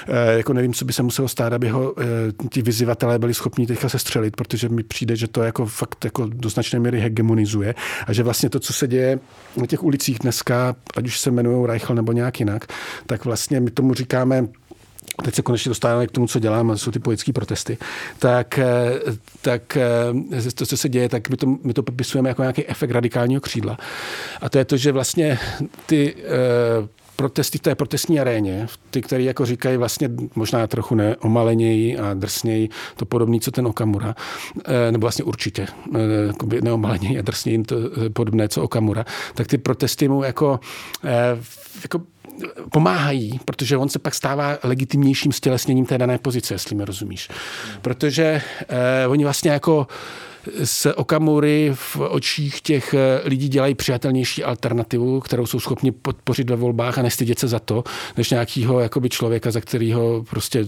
E, jako nevím, co by se muselo stát, aby ho e, ti vyzývatelé byli schopni teďka se střelit, protože mi přijde, že to jako fakt jako do značné míry hegemonizuje a že vlastně to, co se děje na těch ulicích dneska, ať už se jmenují Reichl nebo nějak jinak, tak vlastně my tomu říkáme teď se konečně dostáváme k tomu, co dělám, jsou ty politické protesty, tak, eh, tak eh, to, co se děje, tak my to, my to popisujeme jako nějaký efekt radikálního křídla. A to je to, že vlastně ty eh, protesty v té protestní aréně, ty, které jako říkají vlastně možná trochu neomaleněji a drsněji, to podobný, co ten Okamura, nebo vlastně určitě neomaleněji a drsněji to podobné, co Okamura, tak ty protesty mu jako, jako pomáhají, protože on se pak stává legitimnějším stělesněním té dané pozice, jestli mi rozumíš. Protože eh, oni vlastně jako z Okamury v očích těch eh, lidí dělají přijatelnější alternativu, kterou jsou schopni podpořit ve volbách a nestydět se za to, než nějakého jakoby člověka, za kterého prostě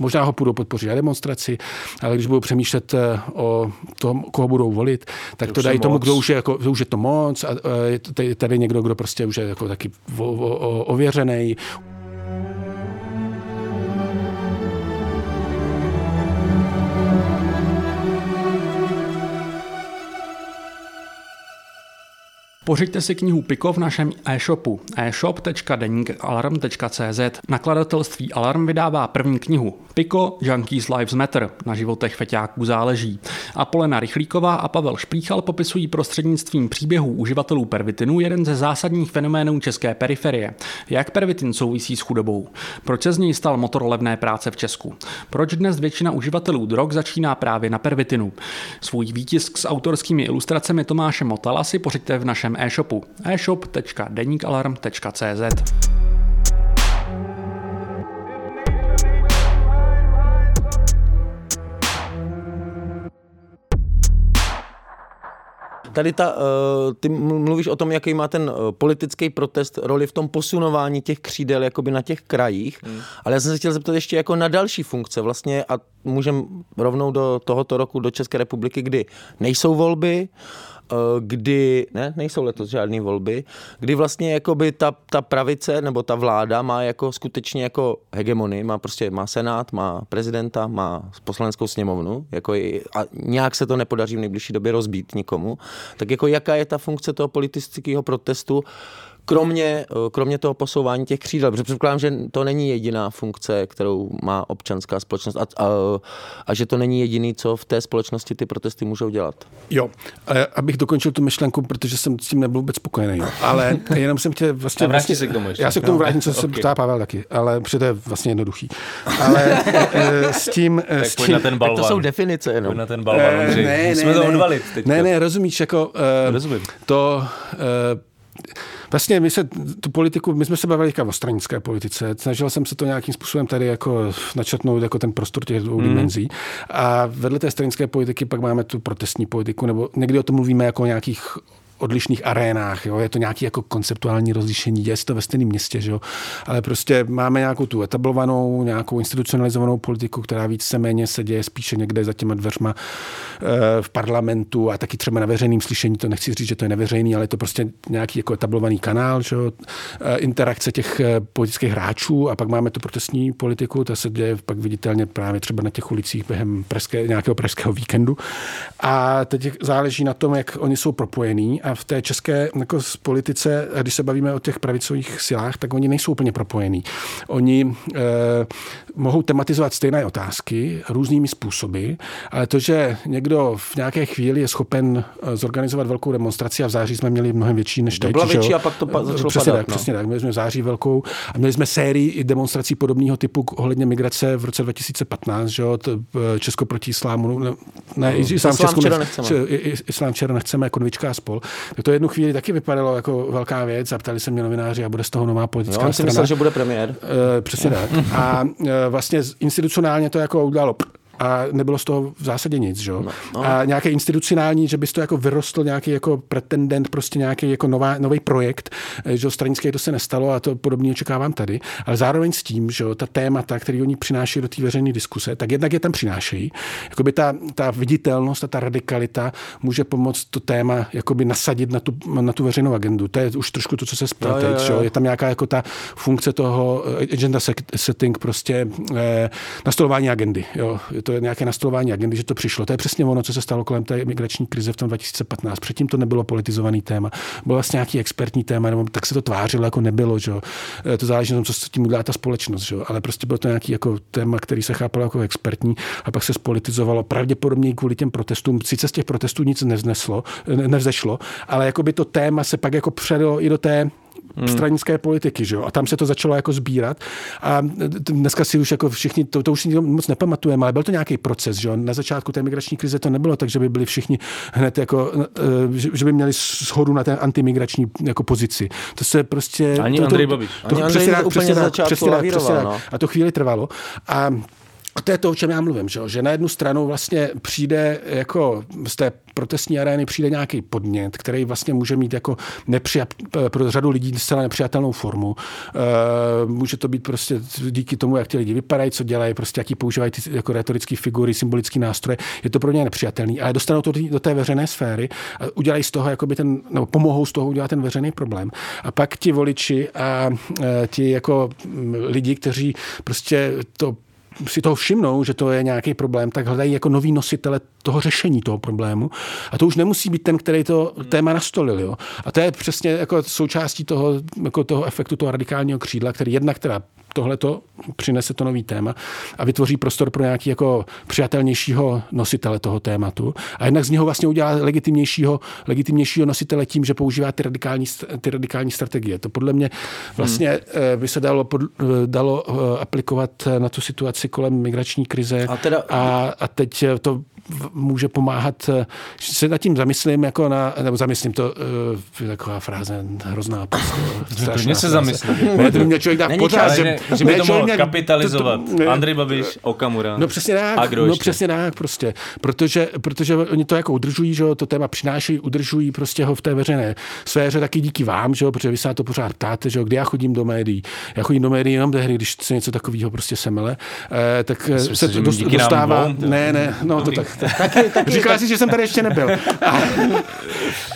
možná ho půjdou podpořit na demonstraci, ale když budou přemýšlet eh, o tom, koho budou volit, tak to, to dají tomu, kdo už je, jako, už je to moc a je tady někdo, kdo prostě už je jako taky ověřený, Pořiďte si knihu Piko v našem e-shopu e-shop.denikalarm.cz. Nakladatelství Alarm vydává první knihu Piko Junkies Lives Matter. Na životech feťáků záleží. A Polena Rychlíková a Pavel Šplíchal popisují prostřednictvím příběhů uživatelů pervitinu jeden ze zásadních fenoménů české periferie. Jak pervitin souvisí s chudobou? Proč se z něj stal motor levné práce v Česku? Proč dnes většina uživatelů drog začíná právě na pervitinu? Svůj výtisk s autorskými ilustracemi Tomáše Motala si pořiďte v našem e-shopu e-shop.denikalarm.cz. Tady ta, uh, ty mluvíš o tom, jaký má ten uh, politický protest roli v tom posunování těch křídel jakoby na těch krajích, hmm. ale já jsem se chtěl zeptat ještě jako na další funkce vlastně a můžeme rovnou do tohoto roku do České republiky, kdy nejsou volby, Eh, kdy, ne, nejsou letos žádné volby, kdy vlastně jakoby ta, ta pravice nebo ta vláda má jako skutečně jako hegemony, má prostě, má senát, má prezidenta, má poslaneckou sněmovnu, jako i, a nějak se to nepodaří v nejbližší době rozbít nikomu, tak jako jaká je ta funkce toho politického protestu, kromě, eh, kromě toho posouvání těch křídel, protože předpokládám, že to není jediná funkce, kterou má občanská společnost a, a, a že to není jediný, co v té společnosti ty protesty můžou dělat. Jo, abych dokončil tu myšlenku, protože jsem s tím nebyl vůbec spokojený, ale jenom jsem chtěl vlastně... vlastně se k tomu ještě. Já se k tomu vrátím, co okay. se ptá Pavel taky, ale protože to je vlastně jednoduchý. Ale eh, s tím... Tak s tím na ten balvan. to jsou definice jenom. Pojď na ten balvan, ne, ne, Musíme ne, to odvalit teďka. Ne, ne, rozumíš, jako... Uh, Rozumím. To... Uh, Vlastně my se tu politiku, my jsme se bavili o stranické politice. Snažil jsem se to nějakým způsobem tady jako načetnout jako ten prostor těch dvou mm. dimenzí. A vedle té stranické politiky pak máme tu protestní politiku, nebo někdy o tom mluvíme jako o nějakých odlišných arénách. Jo? Je to nějaký jako konceptuální rozlišení, je to ve stejném městě, že jo? ale prostě máme nějakou tu etablovanou, nějakou institucionalizovanou politiku, která více méně se děje spíše někde za těma dveřma v parlamentu a taky třeba na veřejném slyšení, to nechci říct, že to je neveřejný, ale je to prostě nějaký jako etablovaný kanál, že jo? interakce těch politických hráčů a pak máme tu protestní politiku, ta se děje pak viditelně právě třeba na těch ulicích během pražské, nějakého pražského víkendu. A teď záleží na tom, jak oni jsou propojení a v té české jako politice, když se bavíme o těch pravicových silách, tak oni nejsou úplně propojení. Oni eh, mohou tematizovat stejné otázky různými způsoby, ale to, že někdo v nějaké chvíli je schopen eh, zorganizovat velkou demonstraci a v září jsme měli mnohem větší než teď. Byla větší a pak to pa- začalo přesně padat, tak, no. přesně tak. Měli jsme v září velkou a měli jsme sérii i demonstrací podobného typu ohledně migrace v roce 2015, že jo, to, eh, Česko proti islámu, ne, ne No, islám, islám Česku nechceme. islám včera nechceme novička a spol. Tak to jednu chvíli taky vypadalo jako velká věc a ptali se mě novináři a bude z toho nová Jo, politická on si strana. myslel, že bude premiér. Eh, Přesně tak. A eh, vlastně institucionálně to jako udělalo a nebylo z toho v zásadě nic, že? jo? no. A nějaké institucionální, že bys to jako vyrostl nějaký jako pretendent, prostě nějaký jako nová, nový projekt, eh, že jo, stranické to se nestalo a to podobně očekávám tady, ale zároveň s tím, že jo, ta témata, které oni přinášejí do té veřejné diskuse, tak jednak je tam přinášejí. Jakoby ta, ta viditelnost a ta radikalita může pomoct to téma jakoby nasadit na tu, na tu veřejnou agendu. To je už trošku to, co se Jo, jo, teď, že jo? jo. je tam nějaká jako ta funkce toho eh, agenda setting, prostě eh, nastolování agendy. Jo? Je to nějaké nastolování agendy, že to přišlo. To je přesně ono, co se stalo kolem té migrační krize v tom 2015. Předtím to nebylo politizovaný téma. Bylo vlastně nějaký expertní téma, nebo tak se to tvářilo, jako nebylo. Že? Eh, To záleží na tom, co s tím udělá ta společnost. Že? Ale prostě bylo to nějaký jako téma, který se chápalo jako expertní a pak se spolitizovalo. Pravděpodobně kvůli těm protestům. Sice z těch protestů nic nevzneslo, ne- nevzešlo, ale jako by to téma se pak jako předalo i do té hmm. stranické politiky, že jo? A tam se to začalo jako sbírat. A dneska si už jako všichni, to, to už si moc nepamatujeme, ale byl to nějaký proces, že jo? Na začátku té migrační krize to nebylo tak, že by byli všichni hned jako, eh, že by měli shodu na té antimigrační jako pozici. To se prostě... Ani to, Andrej to, Babiš. To, Ani přesně Andrej tak, úplně přesně tak, začátku přesně tak, no. A to chvíli trvalo. A to je to, o čem já mluvím, že, že na jednu stranu vlastně přijde jako z té protestní arény přijde nějaký podnět, který vlastně může mít jako nepřijat, pro řadu lidí zcela nepřijatelnou formu. E, může to být prostě díky tomu, jak ti lidi vypadají, co dělají, prostě jaký používají ty jako retorické figury, symbolické nástroje. Je to pro ně nepřijatelný, ale dostanou to do té veřejné sféry a udělají z toho, jakoby ten, nebo pomohou z toho udělat ten veřejný problém. A pak ti voliči a e, ti jako mm, lidi, kteří prostě to si toho všimnou, že to je nějaký problém, tak hledají jako nový nositele toho řešení toho problému. A to už nemusí být ten, který to téma nastolil. Jo? A to je přesně jako součástí toho, jako toho efektu toho radikálního křídla, který jednak teda tohle to přinese to nový téma a vytvoří prostor pro nějaký jako přijatelnějšího nositele toho tématu. A jednak z něho vlastně udělá legitimnějšího, legitimnějšího nositele tím, že používá ty radikální, ty radikální strategie. To podle mě vlastně hmm. by se dalo, pod, dalo eh, aplikovat na tu situaci kolem migrační krize. A teda- a, a teď to může pomáhat, eh, že se nad tím zamyslím, jako na, nebo zamyslím to, uh, taková fráze hrozná. Prostě, strašná Klidně se zamysli. Ne, to by měl člověk Není pořád, čas, že, Ne, že by to mohl měl- kapitalizovat. to- to- ne. Andrej Babiš, Okamura. No přesně tak, A kdo no přesně tak prostě, protože, protože oni to jako udržují, že jo, to téma přinášejí, udržují prostě ho v té veřejné sféře taky díky vám, že jo, protože vy se na to pořád ptáte, že jo, kdy já chodím do médií. Já chodím do médií jenom tehdy, když se něco takového prostě semele, eh, tak eh, Myslím se si, to dost, dostává, to- ne, ne, no to tak, taky, taky, říkala si, že jsem tady ještě nebyl. A,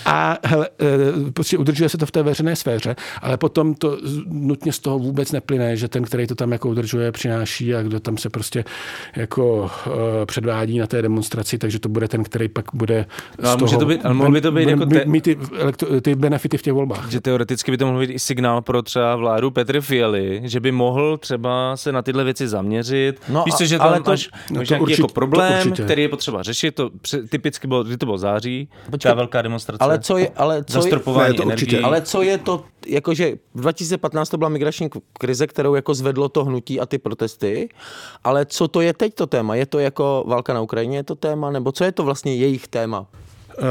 a hele, eh, prostě udržuje se to v té veřejné sféře, ale potom to nutně z toho vůbec neplyne, že ten, který to tam jako udržuje, přináší a kdo tam se prostě jako uh, předvádí na té demonstraci, takže to bude ten, který pak bude No a z může toho, to být- ale mohl by to být jako mít, te- mít ty, elektro, ty benefity v těch volbách. Že teoreticky by to mohl být i signál pro třeba vládu Petry Fialy, že by mohl třeba se na tyhle věci zaměřit. No Víš a- že ale tam to- až no to nějaký určitě- jako to problém, určitě. který je potřeba řešit, to typicky bylo, kdy to bylo září, Počkej, ta velká demonstrace. Ale co je, ale co je, Zastropování Ne, to určitě. ale co je to, jakože v 2015 to byla migrační krize, kterou jako zvedlo to hnutí a ty protesty, ale co to je teď to téma? Je to jako válka na Ukrajině je to téma, nebo co je to vlastně jejich téma? Uh,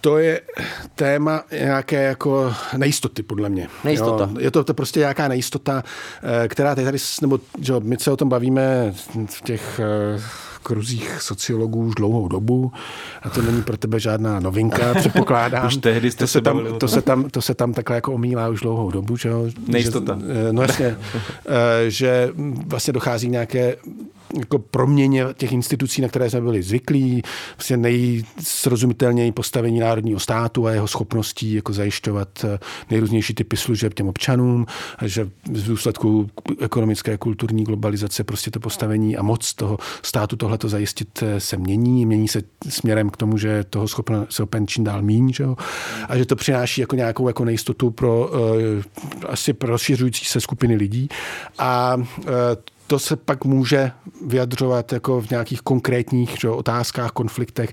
to je téma nějaké jako nejistoty, podle mě. Nejistota. Jo, je to, to prostě nějaká nejistota, eh, která teď tady, s- nebo že jo, my se o tom bavíme v těch eh, kruzích sociologů už dlouhou dobu a to není pro tebe žádná novinka, předpokládám. Už tehdy jste to se tam, to, se tam, to se tam takhle jako omílá už dlouhou dobu. Že, jo? Nejistota. Že, no jasně, eh, že vlastně dochází nějaké jako proměně těch institucí, na které jsme byli zvyklí, vlastně nejsrozumitelněji postavení národního státu a jeho schopností jako zajišťovat eh, nejrůznější typy služeb těm občanům, a že v důsledku ekonomické, kulturní globalizace prostě to postavení a moc toho státu tohleto zajistit eh, se mění, mění se směrem k tomu, že toho schopen, se open čím dál míň, že jo? a že to přináší jako nějakou jako nejistotu pro uh, asi pro rozšiřující se skupiny lidí a uh, to se pak může vyjadřovat jako v nějakých konkrétních že, otázkách, konfliktech,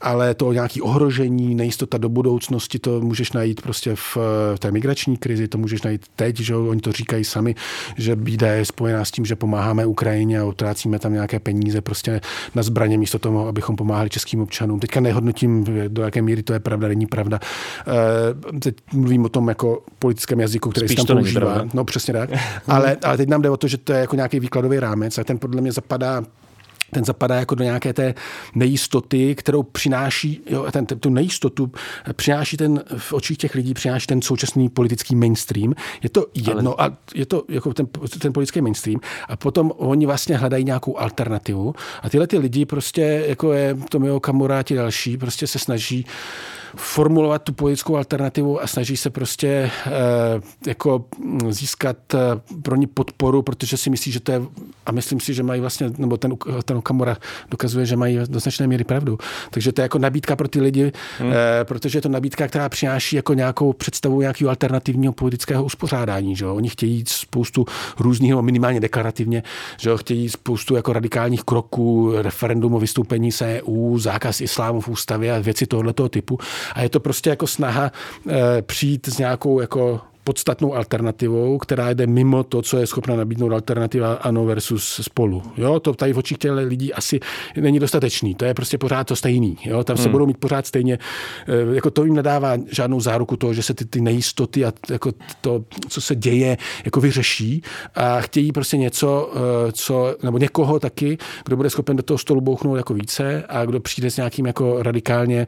ale to nějaké ohrožení, nejistota do budoucnosti, to můžeš najít prostě v, v té migrační krizi, to můžeš najít teď, že oni to říkají sami, že bída je spojená s tím, že pomáháme Ukrajině a utrácíme tam nějaké peníze prostě na zbraně místo toho, abychom pomáhali českým občanům. Teďka nehodnotím, do jaké míry to je pravda, není pravda. E, teď mluvím o tom jako politickém jazyku, který Spíš se tam používá. No přesně tak. ale, ale teď nám jde o to, že to je jako nějaký výkladový rámec a ten podle mě zapadá ten zapadá jako do nějaké té nejistoty, kterou přináší, jo, ten, tu nejistotu přináší ten, v očích těch lidí přináší ten současný politický mainstream. Je to jedno, Ale... a je to jako ten, ten politický mainstream a potom oni vlastně hledají nějakou alternativu a tyhle ty lidi prostě, jako je Tomio Kamura a ti další, prostě se snaží formulovat tu politickou alternativu a snaží se prostě e, jako získat e, pro ní podporu, protože si myslí, že to je, a myslím si, že mají vlastně, nebo ten, ten Okamura dokazuje, že mají do značné míry pravdu. Takže to je jako nabídka pro ty lidi, hmm. e, protože je to nabídka, která přináší jako nějakou představu nějakého alternativního politického uspořádání. Že jo? Oni chtějí spoustu různých, minimálně deklarativně, že jo? chtějí spoustu jako radikálních kroků, referendum o vystoupení se EU, zákaz islámu v ústavě a věci tohoto typu. A je to prostě jako snaha e, přijít s nějakou jako podstatnou alternativou, která jde mimo to, co je schopna nabídnout alternativa ANO versus spolu. Jo, to tady v očích těch lidí asi není dostatečný. To je prostě pořád to stejný. Jo, tam se hmm. budou mít pořád stejně, jako to jim nedává žádnou záruku toho, že se ty, ty nejistoty a jako to, co se děje, jako vyřeší a chtějí prostě něco, co, nebo někoho taky, kdo bude schopen do toho stolu bouchnout jako více a kdo přijde s nějakým jako radikálně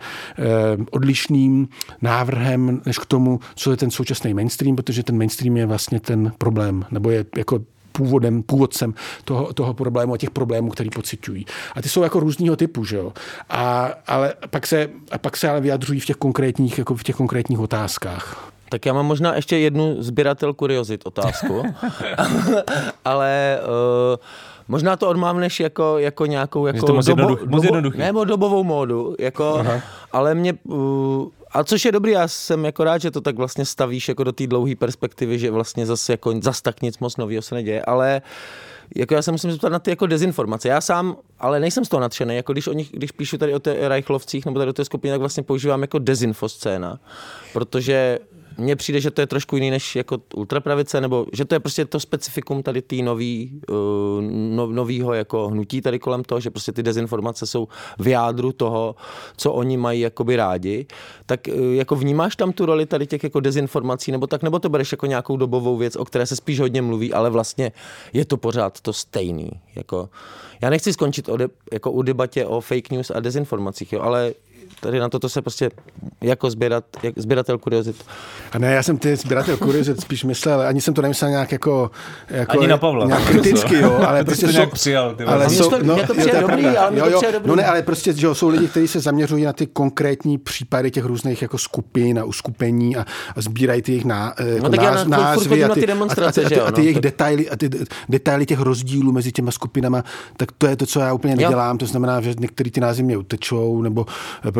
odlišným návrhem, než k tomu, co je ten současný mainstream mainstream, protože ten mainstream je vlastně ten problém, nebo je jako původem, původcem toho, toho problému a těch problémů, který pocitují. A ty jsou jako různého typu, že jo. A, ale pak se, a pak se ale vyjadřují v těch konkrétních, jako v těch konkrétních otázkách. Tak já mám možná ještě jednu sběratel kuriozit otázku, ale uh, možná to odmávneš jako, jako nějakou jako to moc dobo, jednoduch, moc jednoduchý. nebo dobovou módu, jako, Aha. ale mě uh, a což je dobrý, já jsem jako rád, že to tak vlastně stavíš jako do té dlouhé perspektivy, že vlastně zase jako zas tak nic moc nového se neděje, ale jako já se musím zeptat na ty jako dezinformace. Já sám, ale nejsem z toho nadšený. Jako když, oni, když píšu tady o té Reichlovcích nebo tady o té skupině, tak vlastně používám jako dezinfoscéna, protože mně přijde, že to je trošku jiný než jako ultrapravice, nebo že to je prostě to specifikum tady tý nový, uh, no, novýho jako hnutí tady kolem toho, že prostě ty dezinformace jsou v jádru toho, co oni mají jakoby rádi. Tak uh, jako vnímáš tam tu roli tady těch jako dezinformací, nebo tak, nebo to bereš jako nějakou dobovou věc, o které se spíš hodně mluví, ale vlastně je to pořád to stejný. Jako, já nechci skončit o de, jako u debatě o fake news a dezinformacích, jo, ale tady na toto se prostě jako sběrat, jak sběratel kuriozit. A ne, já jsem ty sběratel kuriozit spíš myslel, ani jsem to nemyslel nějak jako, jako ani na Pavla. Nějak kriticky, jo, ale prostě to jsou, nějak přijal, ty ale jsou, to, no, mě to přijde dobrý, ale mě jo, to jo, přijde dobrý. No ne, ale prostě, že jo, jsou lidi, kteří se zaměřují na ty konkrétní případy těch různých jako skupin a uskupení a, a sbírají ty jejich ná, jako no, tak náz, já názvy a ty, ty demonstrace, a, ty, jo, a ty no, jejich to... detaily, a ty detaily těch rozdílů mezi těma skupinama, tak to je to, co já úplně nedělám. To znamená, že některý ty názvy mě utečou nebo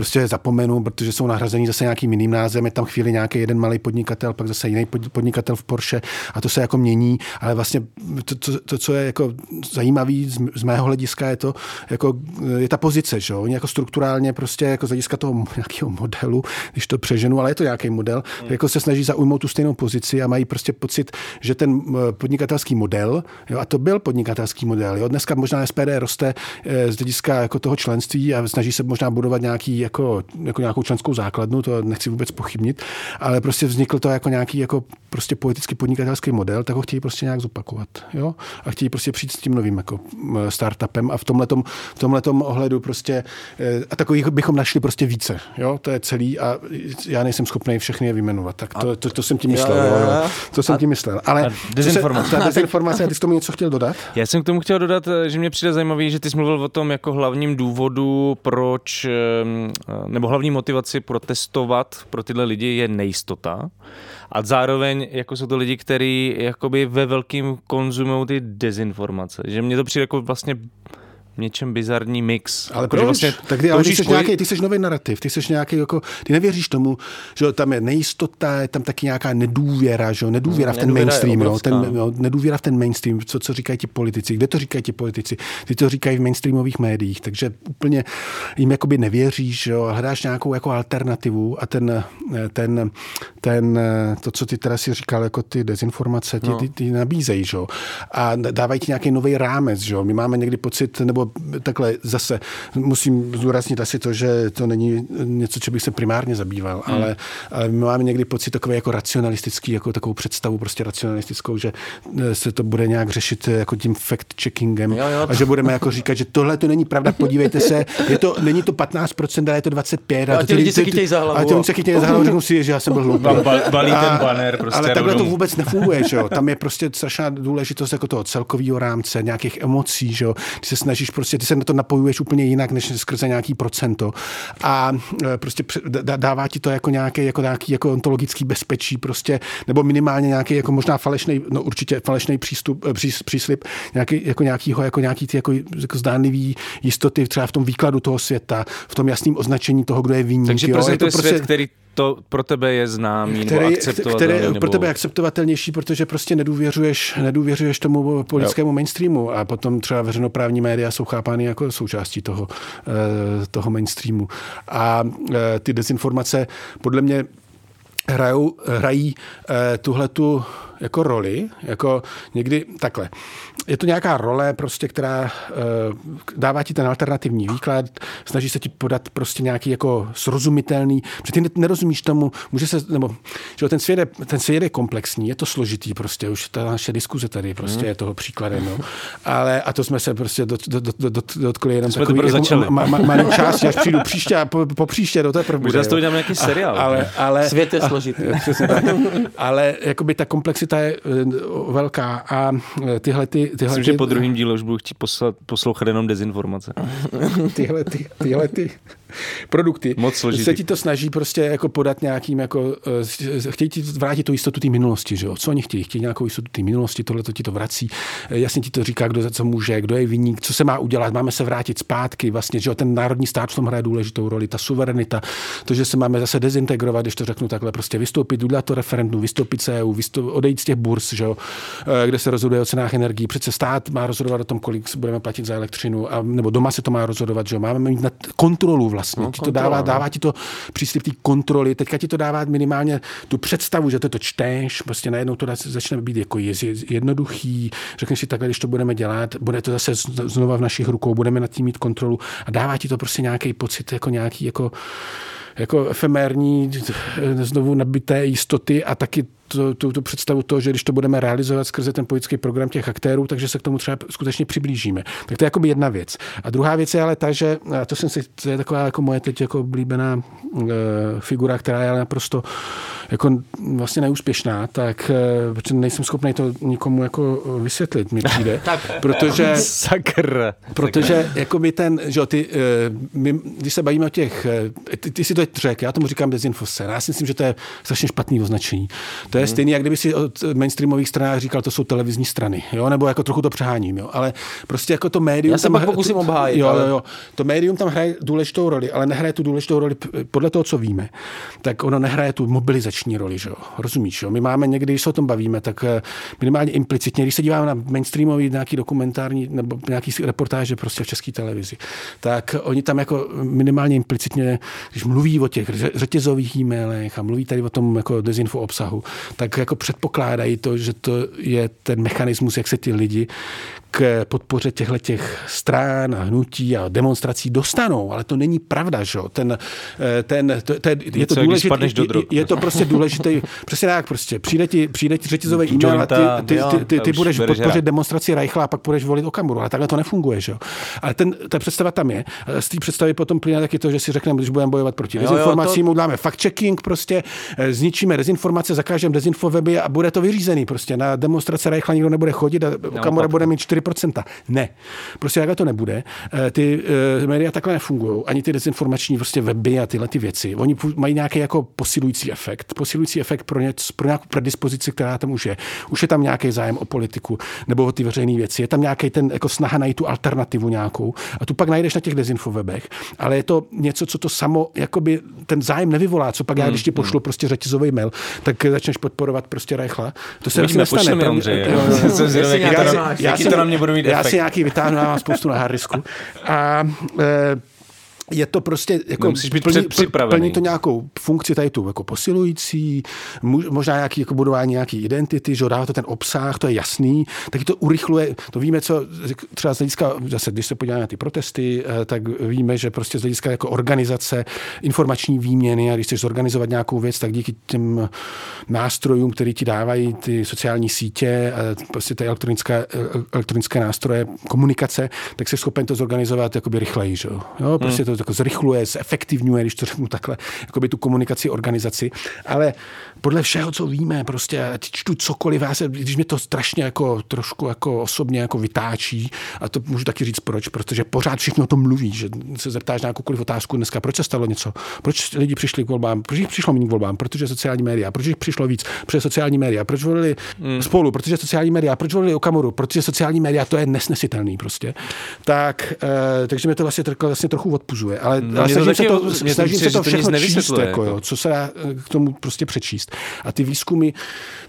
prostě zapomenu, protože jsou nahrazení zase nějakým jiným názvem, je tam chvíli nějaký jeden malý podnikatel, pak zase jiný podnikatel v Porsche a to se jako mění, ale vlastně to, to, to co je jako zajímavý z, z mého hlediska je to, jako je ta pozice, že Oni jako strukturálně prostě jako z hlediska toho nějakého modelu, když to přeženu, ale je to nějaký model, hmm. jako se snaží zaujmout tu stejnou pozici a mají prostě pocit, že ten podnikatelský model, jo, a to byl podnikatelský model, jo, dneska možná SPD roste z hlediska jako toho členství a snaží se možná budovat nějaký jako, jako nějakou členskou základnu, to nechci vůbec pochybnit, ale prostě vznikl to jako nějaký jako prostě politicky podnikatelský model, tak ho chtějí prostě nějak zopakovat. Jo? A chtějí prostě přijít s tím novým jako startupem a v tomhletom, v tomhletom ohledu prostě eh, a takových bychom našli prostě více. Jo? To je celý a já nejsem schopný všechny je vyjmenovat. Tak to, to, to jsem tím myslel. Jo, jo, jo. To jsem tím myslel. Ale a dezinformace. Se, ta dezinformace, a ty jsi tomu něco chtěl dodat? Já jsem k tomu chtěl dodat, že mě přijde zajímavý, že ty jsi mluvil o tom jako hlavním důvodu, proč, nebo hlavní motivaci protestovat pro tyhle lidi je nejistota. A zároveň jako jsou to lidi, kteří jakoby ve velkým konzumují ty dezinformace. Že mně to přijde jako vlastně něčem bizarní mix. Ale jako, proč? Vlastně tak ty, ale ty, jsi spoj... nějaký, ty jsi nový narrativ, ty jsi nějaký jako, ty nevěříš tomu, že tam je nejistota, je tam taky nějaká nedůvěra, že nedůvěra no, v ten mainstream, jo, ten, jo, nedůvěra v ten mainstream, co, co říkají ti politici, kde to říkají ti politici, ty to říkají v mainstreamových médiích, takže úplně jim jakoby nevěříš, jo, hledáš nějakou jako alternativu a ten, ten, ten, to, co ty teda si říkal, jako ty dezinformace, ty, no. ty, ty nabízejí, že? a dávají ti nějaký nový rámec, že? my máme někdy pocit, nebo takhle zase musím zdůraznit asi to, že to není něco, co bych se primárně zabýval, hmm. ale, ale my máme někdy pocit takové jako racionalistický, jako takovou představu prostě racionalistickou, že e, se to bude nějak řešit e, jako tím fact-checkingem jo, jo. a že budeme jako říkat, že tohle to není pravda, podívejte se, je to, není to 15%, ale je to 25%. A, a ty lidi se chytějí za hlavu. A ty lidi se chytějí za hlavu, řeknu si, že já jsem byl hloupý. Balí ten banner prostě Ale takhle to vůbec nefunguje, že jo. Tam je prostě strašná důležitost jako toho celkového rámce, nějakých emocí, že jo. Ty se snažíš prostě ty se na to napojuješ úplně jinak, než skrze nějaký procento. A e, prostě dává ti to jako nějaký, jako nějaký jako ontologický bezpečí prostě, nebo minimálně nějaký jako možná falešný, no určitě falešný přístup, e, pří, příslip, nějaký, jako nějakýho, jako nějaký ty jako, jako zdánlivý jistoty třeba v tom výkladu toho světa, v tom jasném označení toho, kdo je vinník. Takže jo? je to prostě... svět, který to pro tebe je známý který, nebo akceptovatelný? Který nebo... pro tebe je akceptovatelnější, protože prostě nedůvěřuješ, nedůvěřuješ tomu politickému jo. mainstreamu a potom třeba veřejnoprávní média jsou chápány jako součástí toho, eh, toho mainstreamu. A eh, ty dezinformace podle mě hrajou, hrají eh, tuhle tu jako roli, jako někdy takhle. Je to nějaká role, prostě, která uh, dává ti ten alternativní výklad, snaží se ti podat prostě nějaký jako srozumitelný, protože ty nerozumíš tomu, může se, nebo, že ten svět, je, ten svět je komplexní, je to složitý prostě, už ta naše diskuze tady prostě mm. je toho příkladem, no. Ale, a to jsme se prostě dot, dot, dot, dot, dotkli jenom jsme takový, jako, ma, ma, malý část, až přijdu příště a po, po příště do té první. Možná to uděláme nějaký seriál. A, ale, ale, svět je složitý. ale jakoby ta komplexita je eh, velká a eh, tyhle ty... Tyhle Myslím, ty, že po druhém díle už budu chtít poslat, poslouchat jenom dezinformace. tyhle ty, tyhle ty produkty Moc složitý. se ti to snaží prostě jako podat nějakým jako, uh, chtějí ti vrátit tu jistotu té minulosti, že jo? Co oni chtějí? Chtějí nějakou jistotu té minulosti, tohle to ti to vrací. Jasně ti to říká, kdo za co může, kdo je vinník, co se má udělat, máme se vrátit zpátky, vlastně, že jo? Ten národní stát v tom hraje důležitou roli, ta suverenita, to, že se máme zase dezintegrovat, když to řeknu takhle, prostě vystoupit, udělat to referendum, vystoupit se EU, odejít z těch burs, že jo? kde se rozhoduje o cenách energií. Přece stát má rozhodovat o tom, kolik budeme platit za elektřinu, a, nebo doma se to má rozhodovat, že jo? Máme mít na kontrolu vlastně. No, ti to dává, no. dává ti to příslip té kontroly, teďka ti to dává minimálně tu představu, že to, to čteš, prostě najednou to začne být jako jednoduchý, řekneš si takhle, když to budeme dělat, bude to zase znova v našich rukou, budeme nad tím mít kontrolu a dává ti to prostě nějaký pocit, jako nějaký jako jako efemérní, znovu nabité jistoty a taky tu, tu, tu představu toho, že když to budeme realizovat skrze ten politický program těch aktérů, takže se k tomu třeba skutečně přiblížíme. Tak to je jako jedna věc. A druhá věc je ale ta, že a to, jsem si, to je taková jako moje teď jako oblíbená e, figura, která je ale naprosto jako vlastně neúspěšná, tak e, protože nejsem schopný to nikomu jako vysvětlit, mi přijde. protože, Sakr. protože jako by ten, že ty, e, my, když se bavíme o těch, ty, ty si to řekl, já tomu říkám dezinfoscéna, já si myslím, že to je strašně špatný označení. To je hmm. stejný, jak kdyby si od mainstreamových stranách říkal, to jsou televizní strany, jo, nebo jako trochu to přeháním, jo, ale prostě jako to médium. Já se pak pokusím obhájit. Jo, ale... jo, jo, to médium tam hraje důležitou roli, ale nehraje tu důležitou roli podle toho, co víme. Tak ono nehraje tu mobilizační roli, že jo, rozumíš, jo. My máme někdy, když se o tom bavíme, tak eh, minimálně implicitně, když se díváme na mainstreamový nějaký dokumentární nebo nějaký reportáže prostě v české televizi, tak oni tam jako minimálně implicitně, když mluví o těch řetězových e-mailech a mluví tady o tom jako dezinfo obsahu, tak jako předpokládají to, že to je ten mechanismus, jak se ty lidi k podpoře těchto těch strán a hnutí a demonstrací dostanou, ale to není pravda, že? Ten, eh, ten, to, to, je, je to důležité, je, je, to prostě důležité, přesně tak, prostě přijde ti, přijde ti řetězový e-mail a ty, ty, ty, ty, ty, ty budeš podpořit demonstraci Reichla a pak budeš volit Okamuru, ale takhle to nefunguje, že? Ale ten, ta představa tam je. Z té představy potom plyne taky to, že si řekneme, když budeme bojovat proti dezinformacím, to... uděláme fact-checking, prostě eh, zničíme dezinformace, zakážeme dezinfoweby a bude to vyřízený. Prostě na demonstrace Reichla nikdo nebude chodit a Okamura bude mít 4 4%. Ne. Prostě takhle to nebude. Eh, ty uh, média takhle nefungují. Ani ty dezinformační prostě weby a tyhle ty věci. Oni mají nějaký jako posilující efekt. Posilující efekt pro, něco, pro nějakou predispozici, která tam už je. Už je tam nějaký zájem o politiku nebo o ty veřejné věci. Je tam nějaký ten jako snaha najít tu alternativu nějakou. A tu pak najdeš na těch dezinfowebech. Ale je to něco, co to samo, jakoby ten zájem nevyvolá. Co pak já, když ti hmm, pošlu hmm. prostě řetězový mail, tak začneš podporovat prostě Reichla. To se Uvidíme, nestane. Ondřej, jaký to na mě bude mít Já si nějaký vytáhnu, já mám spoustu na hardisku. A e, je to prostě jako no, musíš být plní, připravený. plní to nějakou funkci tady tu jako posilující, možná nějaký jako budování nějaký identity, že dává to ten obsah, to je jasný, taky to urychluje, to víme, co třeba z hlediska, zase když se podíváme na ty protesty, eh, tak víme, že prostě z hlediska jako organizace, informační výměny a když chceš zorganizovat nějakou věc, tak díky těm nástrojům, které ti dávají ty sociální sítě, prostě ty elektronické, elektronické nástroje komunikace, tak jsi schopen to zorganizovat jakoby rychleji, že jo? Prostě hmm. to jako zrychluje, zefektivňuje, když to řeknu takhle, jakoby tu komunikaci, organizaci. Ale podle všeho, co víme, prostě ať čtu cokoliv, já se, když mě to strašně jako trošku jako osobně jako vytáčí, a to můžu taky říct proč, protože pořád všichni o tom mluví, že se zeptáš na jakoukoliv otázku dneska, proč se stalo něco, proč lidi přišli k volbám, proč jich přišlo méně k volbám, protože sociální média, proč jich přišlo víc, protože sociální média, proč volili mm. spolu, protože sociální média, proč volili Okamoru, protože sociální média, to je nesnesitelný prostě. Tak, e, takže mi to vlastně, vlastně trochu odpuzuje, ale, no, ale snažím, se to, snažím se to všechno číst, jako, jo, co se dá eh, k tomu prostě přečíst. A ty výzkumy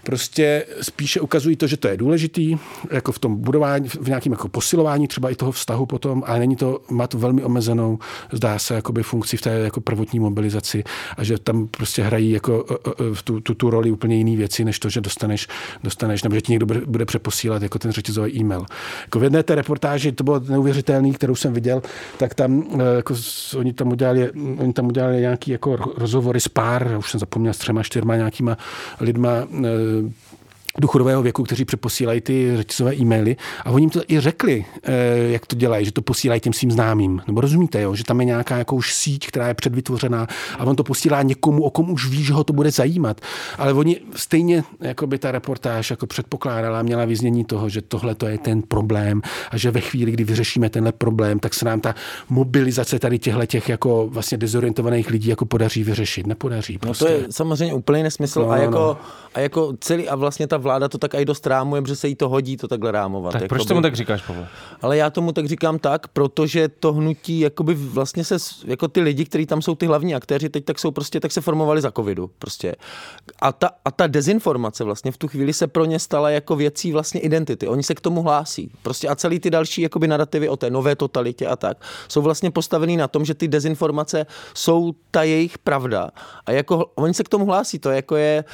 prostě spíše ukazují to, že to je důležitý, jako v tom budování, v nějakém jako posilování třeba i toho vztahu potom, ale není to, má to velmi omezenou, zdá se, jakoby funkci v té jako prvotní mobilizaci a že tam prostě hrají jako v tu, tu, tu roli úplně jiné věci, než to, že dostaneš, dostaneš nebo že ti někdo bude, přeposílat jako ten řetězový e-mail. Jako v jedné té reportáži, to bylo neuvěřitelný, kterou jsem viděl, tak tam jako, oni tam udělali, oni tam udělali nějaký jako rozhovory s pár, už jsem zapomněl, s třema, čtyřma nějakýma lidma eh, důchodového věku, kteří přeposílají ty řetězové e-maily a oni jim to i řekli, eh, jak to dělají, že to posílají těm svým známým. Nebo rozumíte, jo? že tam je nějaká jako už síť, která je předvytvořená a on to posílá někomu, o kom už ví, že ho to bude zajímat. Ale oni stejně, jako by ta reportáž jako předpokládala, měla vyznění toho, že tohle to je ten problém a že ve chvíli, kdy vyřešíme tenhle problém, tak se nám ta mobilizace tady těchto těch jako vlastně dezorientovaných lidí jako podaří vyřešit. Nepodaří. Prostě. No to je samozřejmě úplný nesmysl no, a, jako, no. a jako celý a vlastně ta vláda to tak i dost rámuje, že se jí to hodí to takhle rámovat. Tak proč tomu tak říkáš, Pavel? Ale já tomu tak říkám tak, protože to hnutí, jakoby vlastně se, jako ty lidi, kteří tam jsou ty hlavní aktéři, teď tak jsou prostě, tak se formovali za covidu prostě. A ta, a ta dezinformace vlastně v tu chvíli se pro ně stala jako věcí vlastně identity. Oni se k tomu hlásí. Prostě a celý ty další jakoby narrativy o té nové totalitě a tak jsou vlastně postavený na tom, že ty dezinformace jsou ta jejich pravda. A jako oni se k tomu hlásí, to jako je...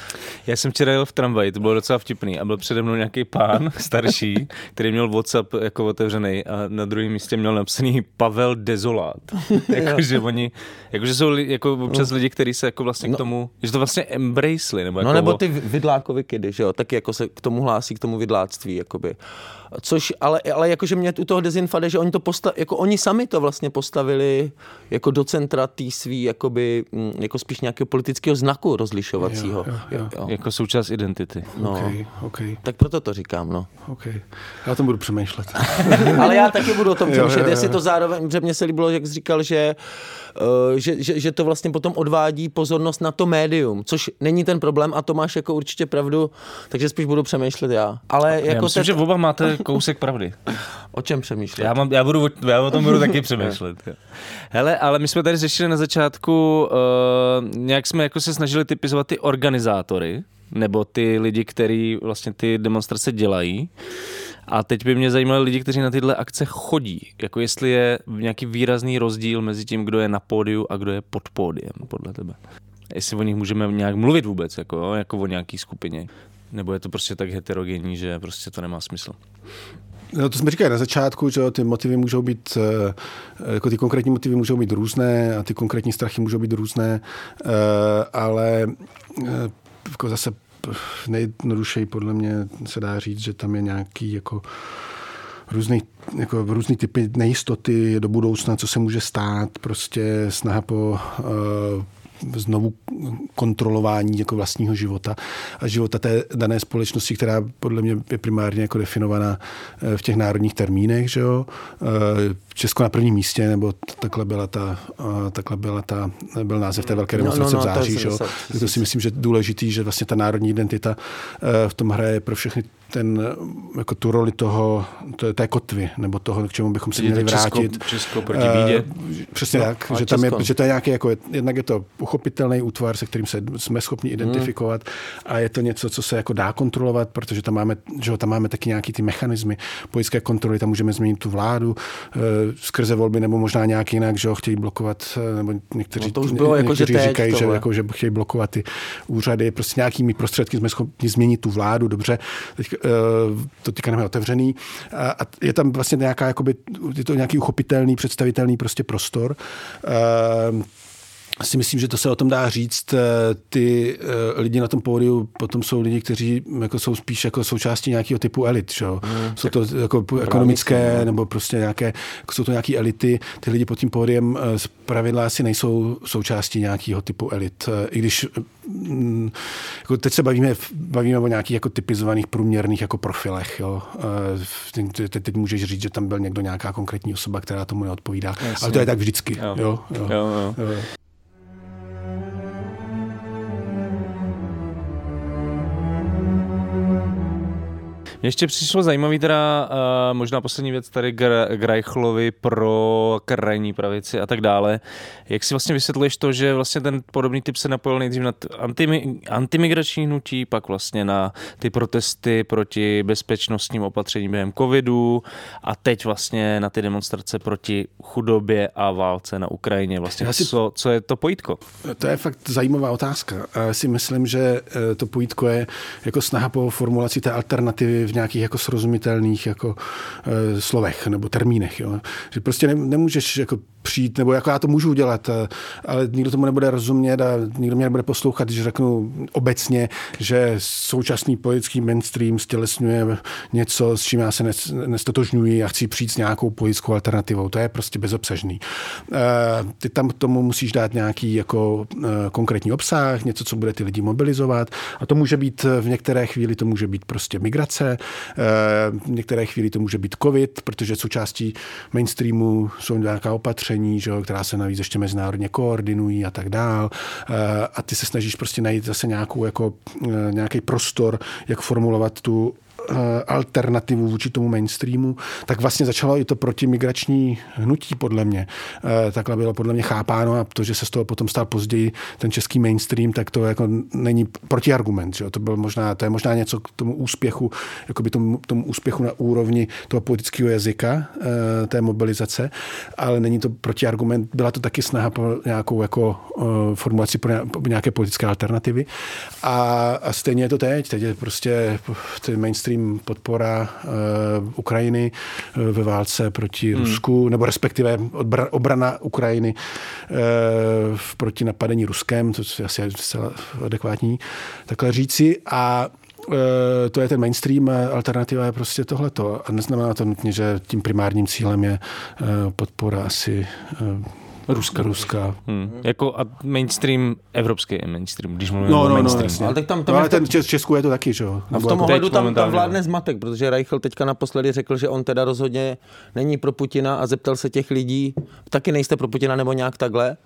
Já jsem včera jel v tramvaji, to bylo docela vtipný a byl přede mnou nějaký pán starší, který měl WhatsApp jako otevřený a na druhém místě měl napsaný Pavel Dezolát. jakože oni, jakože jsou jako občas lidi, kteří se jako vlastně no. k tomu, že to vlastně embracely. Nebo no jako nebo ty vidlákovi kedy, že jo, taky jako se k tomu hlásí, k tomu vidláctví, jakoby. Což, ale, ale jakože mě u toho dezinfade, že oni to posta, jako oni sami to vlastně postavili jako do centra tý svý, jakoby, mm, jako spíš nějakého politického znaku rozlišovacího. Jo, jo, jo. Jo. Jako součást identity. No. Okay, okay. Tak proto to říkám, no. Okay. Já o tom budu přemýšlet. ale já taky budu o tom přemýšlet, jo, jo, jo. jestli to zároveň, že mě se líbilo, jak jsi říkal, že Eh, že, že, že to vlastně potom odvádí pozornost na to médium, což není ten problém a to máš jako určitě pravdu, takže spíš budu přemýšlet já. Ale jako já myslím, te... že oba máte kousek pravdy. O čem přemýšlet? Já, mám, já, budu, já o tom budu taky přemýšlet. Hele, ale my jsme tady řešili na začátku, uh, nějak jsme jako se snažili typizovat ty organizátory, nebo ty lidi, kteří vlastně ty demonstrace dělají. A teď by mě zajímali lidi, kteří na tyhle akce chodí. Jako jestli je nějaký výrazný rozdíl mezi tím, kdo je na pódiu a kdo je pod pódiem, podle tebe. jestli o nich můžeme nějak mluvit vůbec, jako, jako o nějaký skupině. Nebo je to prostě tak heterogenní, že prostě to nemá smysl. No to jsme říkali na začátku, že ty motivy můžou být, eh, jako ty konkrétní motivy můžou být různé a ty konkrétní strachy můžou být různé, eh, ale eh, jako zase nejjednodušeji podle mě se dá říct, že tam je nějaký jako různý, jako různý typy nejistoty do budoucna, co se může stát, prostě snaha po uh, znovu kontrolování jako vlastního života a života té dané společnosti, která podle mě je primárně jako definovaná eh, v těch národních termínech, že jo. Česko na prvním místě, nebo takhle byla ta, takhle byla ta, byl název té velké demonstrace no, no, no, v září, že jo. To si myslím, že důležitý, že vlastně ta národní identita eh, v tom hraje pro všechny ten, jako tu roli toho, to, té kotvy, nebo toho, k čemu bychom se měli vrátit. Česko, Česko proti bídě. Přesně no, tak, že, tam je, že to je nějaký, jako, jednak je to uchopitelný útvar, se kterým se jsme schopni identifikovat hmm. a je to něco, co se jako dá kontrolovat, protože tam máme, že tam máme taky nějaký ty mechanismy politické kontroly, tam můžeme změnit tu vládu uh, skrze volby, nebo možná nějak jinak, že ho chtějí blokovat, uh, nebo někteří, no to už bylo, jako, někteří že říkají, že, jako, že chtějí blokovat ty úřady, prostě nějakými prostředky jsme schopni změnit tu vládu, dobře. Teď, uh, to teďka nemáme otevřený. A, a je tam vlastně nějaká, jakoby, je to nějaký uchopitelný, představitelný prostě prostor. Uh, si myslím, že to se o tom dá říct. Eh, ty uh, lidi na tom pódiu potom jsou lidi, kteří jako jsou spíš jako součástí nějakého typu elit. Že? Hmm, jsou to jako ekonomické no. nebo prostě nějaké, jako jsou to nějaké elity. Ty lidi pod tím pódiem z pravidla asi nejsou součástí nějakého typu elit. I když mm, jako teď se bavíme, bavíme o nějakých jako typizovaných průměrných jako profilech. Jo. Teď, teď můžeš říct, že tam byl někdo nějaká konkrétní osoba, která tomu neodpovídá. Jasně. Ale to je tak vždycky. Jo. Jo, jo. Jo, jo. Jo. Thank you. Mně ještě přišlo zajímavý teda, uh, možná poslední věc tady Greichlovi pro krajní pravici a tak dále. Jak si vlastně vysvětluješ to, že vlastně ten podobný typ se napojil nejdřív na antimi, antimigrační hnutí, pak vlastně na ty protesty proti bezpečnostním opatřením během covidu a teď vlastně na ty demonstrace proti chudobě a válce na Ukrajině. Vlastně si... co, co je to pojítko? To je fakt zajímavá otázka. Já si myslím, že eh, to pojítko je jako snaha po formulaci té alternativy v nějakých jako srozumitelných jako e, slovech nebo termínech. Jo. Že prostě ne, nemůžeš jako přijít, nebo jako já to můžu udělat, eh, ale nikdo tomu nebude rozumět a nikdo mě nebude poslouchat, když řeknu obecně, že současný politický mainstream stělesňuje něco, s čím já se nestotožňuji a chci přijít s nějakou politickou alternativou. To je prostě bezobsažný. Eh, ty tam tomu musíš dát nějaký jako konkrétní obsah, něco, co bude ty lidi mobilizovat a to může být v některé chvíli, to může být prostě migrace, v některé chvíli to může být covid, protože součástí mainstreamu jsou nějaká opatření, že, která se navíc ještě mezinárodně koordinují a tak dál. A ty se snažíš prostě najít zase nějakou, jako, nějaký prostor, jak formulovat tu Eh, alternativu vůči tomu mainstreamu, tak vlastně začalo i to protimigrační hnutí, podle mě. Eh, takhle bylo podle mě chápáno a to, že se z toho potom stal později ten český mainstream, tak to jako není protiargument. Že? To, byl možná, to je možná něco k tomu úspěchu, jako by tomu, tomu úspěchu na úrovni toho politického jazyka, eh, té mobilizace, ale není to protiargument. Byla to taky snaha po nějakou jako formulaci pro nějaké politické alternativy. A, a stejně je to teď. Teď je prostě ten mainstream tím podpora uh, Ukrajiny uh, ve válce proti hmm. Rusku, nebo respektive obrana Ukrajiny uh, proti napadení Ruskem, to je asi zcela adekvátní takhle říci. A to je ten mainstream, alternativa je prostě tohleto. A neznamená to nutně, že tím primárním cílem je podpora asi Ruska. Ruska. Hmm. Jako a mainstream, evropský mainstream, když mluvíme no, o no, no mainstream. No, ale, tak tam, tam no, ale ten v Česku je to taky, že jo? A v tom ohledu tam, tam vládne zmatek, protože Reichl teďka naposledy řekl, že on teda rozhodně není pro Putina a zeptal se těch lidí, taky nejste pro Putina nebo nějak takhle.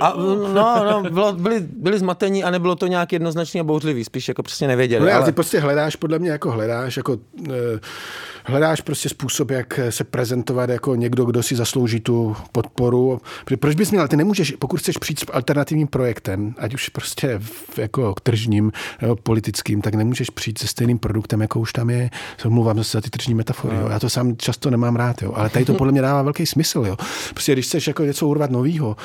A, no, no, bylo, byli, byli zmatení a nebylo to nějak jednoznačně a bouřlivý, spíš jako přesně nevěděli. No, ale ty prostě hledáš, podle mě jako hledáš, jako e, hledáš prostě způsob, jak se prezentovat jako někdo, kdo si zaslouží tu podporu. Proč bys měl? Ty nemůžeš, pokud chceš přijít s alternativním projektem, ať už prostě v, jako tržním nebo politickým, tak nemůžeš přijít se stejným produktem, jako už tam je. Se omlouvám zase za ty tržní metafory. Jo. Já to sám často nemám rád, jo. ale tady to podle mě dává velký smysl. Jo. Prostě když chceš jako něco urvat nového,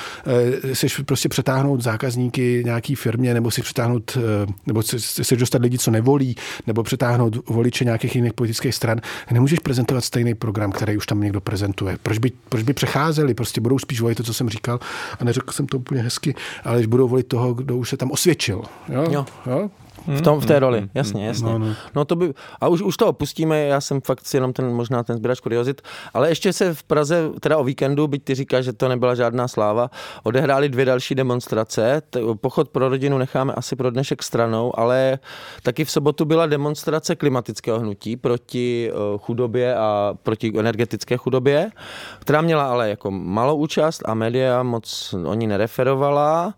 chceš prostě přetáhnout zákazníky nějaký firmě, nebo si přetáhnout, nebo chceš dostat lidi, co nevolí, nebo přetáhnout voliče nějakých jiných politických stran, nemůžeš prezentovat stejný program, který už tam někdo prezentuje. Proč by, proč by přecházeli? Prostě budou spíš volit to, co jsem říkal, a neřekl jsem to úplně hezky, ale když budou volit toho, kdo už se tam osvědčil. Jo? Jo. jo? V, tom, v té roli, jasně, jasně. No, no. no to by, a už, už to opustíme, já jsem fakt jenom ten, možná ten sběrač kuriozit, ale ještě se v Praze, teda o víkendu, byť ty říkáš, že to nebyla žádná sláva, odehrály dvě další demonstrace, pochod pro rodinu necháme asi pro dnešek stranou, ale taky v sobotu byla demonstrace klimatického hnutí proti chudobě a proti energetické chudobě, která měla ale jako malou účast a média moc o ní nereferovala.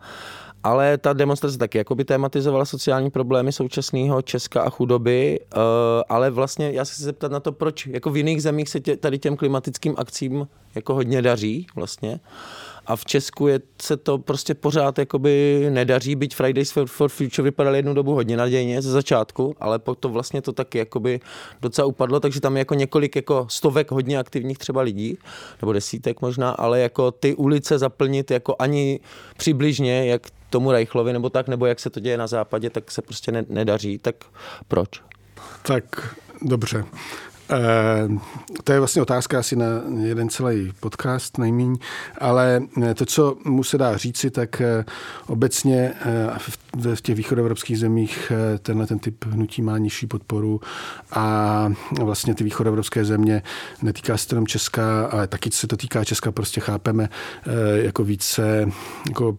Ale ta demonstrace taky jakoby tematizovala sociální problémy současného Česka a chudoby, uh, ale vlastně já se zeptat na to, proč jako v jiných zemích se tě, tady těm klimatickým akcím jako hodně daří vlastně. A v Česku je, se to prostě pořád jakoby nedaří, byť Fridays for, for Future vypadaly jednu dobu hodně nadějně ze začátku, ale pak to vlastně to taky jakoby docela upadlo, takže tam je jako několik jako stovek hodně aktivních třeba lidí, nebo desítek možná, ale jako ty ulice zaplnit jako ani přibližně, jak tomu Reichlovi nebo tak, nebo jak se to děje na západě, tak se prostě ne, nedaří, tak proč? Tak dobře. Eh, to je vlastně otázka asi na jeden celý podcast nejmíň, ale eh, to, co mu se dá říci, tak eh, obecně v těch východoevropských zemích tenhle ten typ hnutí má nižší podporu a vlastně ty východoevropské země netýká se jenom Česka, ale taky se to týká Česka, prostě chápeme jako více jako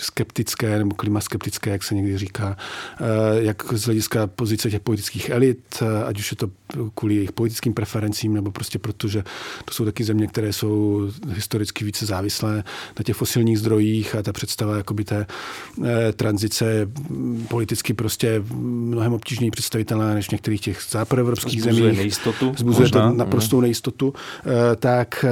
skeptické nebo klimaskeptické, jak se někdy říká, eh, jak z hlediska pozice těch politických elit, eh, ať už je to kvůli jejich politickým preferencím, nebo prostě proto, že to jsou taky země, které jsou historicky více závislé na těch fosilních zdrojích a ta představa jakoby té eh, tranzice politicky prostě mnohem obtížněji představitelná než v některých těch západoevropských zemích. Zbuzuje nejistotu. Zbuzuje možná. to naprostou mm. nejistotu. Tak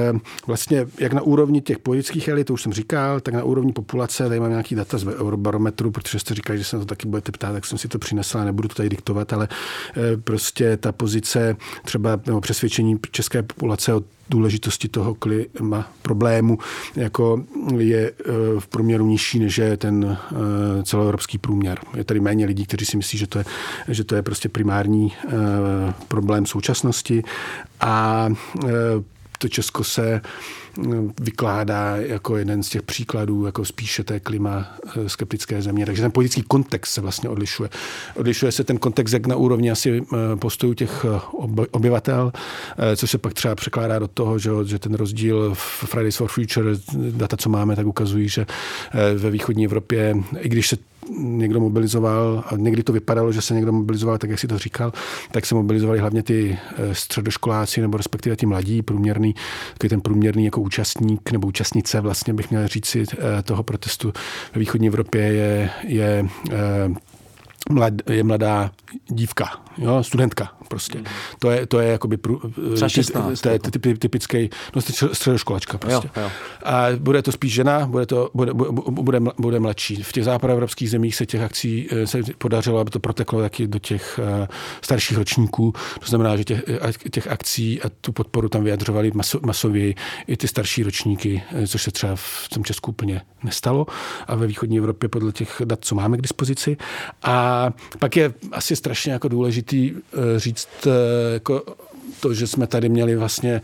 vlastně jak na úrovni těch politických elit, to už jsem říkal, tak na úrovni populace, tady mám nějaký data z Eurobarometru, protože jste říkali, že se na to taky budete ptát, tak jsem si to přinesla, nebudu to tady diktovat, ale eh, prostě ta pozice třeba nebo přesvědčení české populace o důležitosti toho klima problému jako je eh, v průměru nižší, než je ten eh, celoevropský průměr. Je tady méně lidí, kteří si myslí, že to je, že to je prostě primární problém současnosti a to Česko se vykládá jako jeden z těch příkladů jako spíše té klima eh, skeptické země. Takže ten politický kontext se vlastně odlišuje. Odlišuje se ten kontext jak na úrovni asi eh, postojů těch eh, obyvatel, což se pak třeba překládá do toho, že, že ten rozdíl v Fridays for Future, data, co máme, tak ukazují, že ve východní Evropě, i když se někdo mobilizoval, a někdy to vypadalo, že se někdo mobilizoval, tak jak si to říkal, tak se mobilizovali hlavně ty středoškoláci nebo respektive ti mladí, průměrný, takový ten průměrný jako účastník nebo účastnice, vlastně bych měl říci, eh, toho protestu ve východní Evropě je, je eh, mlad, je mladá dívka, jo, studentka prostě. Mm. To je, to je jakoby prů, Třeba 16, to je typ, typický, no středoškolačka prostě. Jo, jo. A bude to spíš žena, bude, to, bude, bude, bude mladší. V těch západoevropských zemích se těch akcí eh, se podařilo, aby to proteklo taky do těch uh, starších ročníků. To znamená, že těch, těch akcí a tu podporu tam vyjadřovali maso, masově i ty starší ročníky, což se třeba v tom Česku úplně nestalo. A ve východní Evropě podle těch dat, co máme k dispozici. A pak je asi strašně jako důležitý eh, říct eh, jako to, že jsme tady měli vlastně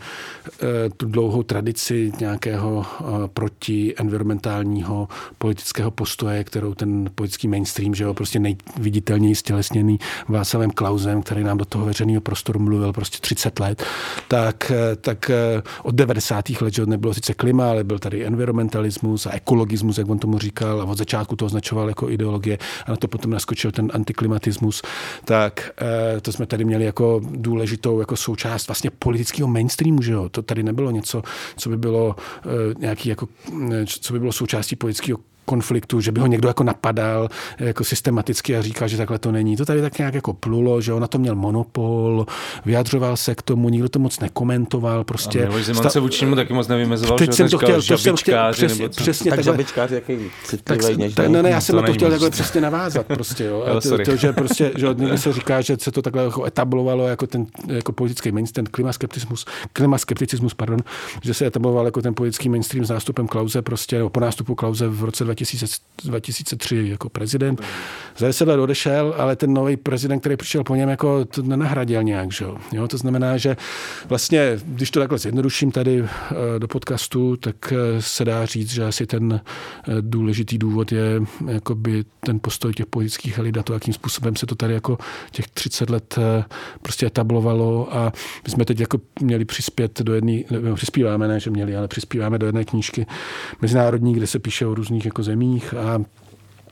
eh, tu dlouhou tradici nějakého protienvironmentálního politického postoje, kterou ten politický mainstream, že jo, prostě nejviditelněji stělesněný Václavem Klausem, který nám do toho veřejného prostoru mluvil prostě 30 let, tak, tak od 90. let, že nebylo sice klima, ale byl tady environmentalismus a ekologismus, jak on tomu říkal, a od začátku to označoval jako ideologie a na to potom naskočil ten antiklimatismus, tak eh, to jsme tady měli jako důležitou jako součást vlastně politického mainstreamu, že jo? To tady nebylo něco, co by bylo eh, nějaký jako, eh, co by bylo součástí politického konfliktu, že by ho někdo jako napadal jako systematicky a říkal, že takhle to není. To tady tak nějak jako plulo, že on na to měl monopol, vyjadřoval se k tomu, nikdo to moc nekomentoval. Prostě a Miloš Zeman sta... se vůči němu taky moc nevymezoval, teď že jsem to chtěl, to jsem chtěl, přesně, přesně tak žabičkář, jaký tak, tak, ne, ne, já jsem na to chtěl takhle přesně navázat prostě, jo. to, to, že prostě, že někdy se říká, že se to takhle jako etablovalo jako ten jako politický mainstream, klimaskepticismus, klimaskepticismus, pardon, že se etabloval jako ten politický mainstream s nástupem Klauze prostě, nebo po nástupu Klauze v roce 2000, 2003 jako prezident. Za deset let odešel, ale ten nový prezident, který přišel po něm, jako to nenahradil nějak, že jo. To znamená, že vlastně, když to takhle zjednoduším tady eh, do podcastu, tak eh, se dá říct, že asi ten eh, důležitý důvod je jakoby ten postoj těch politických elit a to, jakým způsobem se to tady jako těch 30 let prostě etablovalo a my jsme teď jako měli přispět do jedné, přispíváme, ne, že měli, ale přispíváme do jedné knížky mezinárodní, kde se píše o různých jako zemích a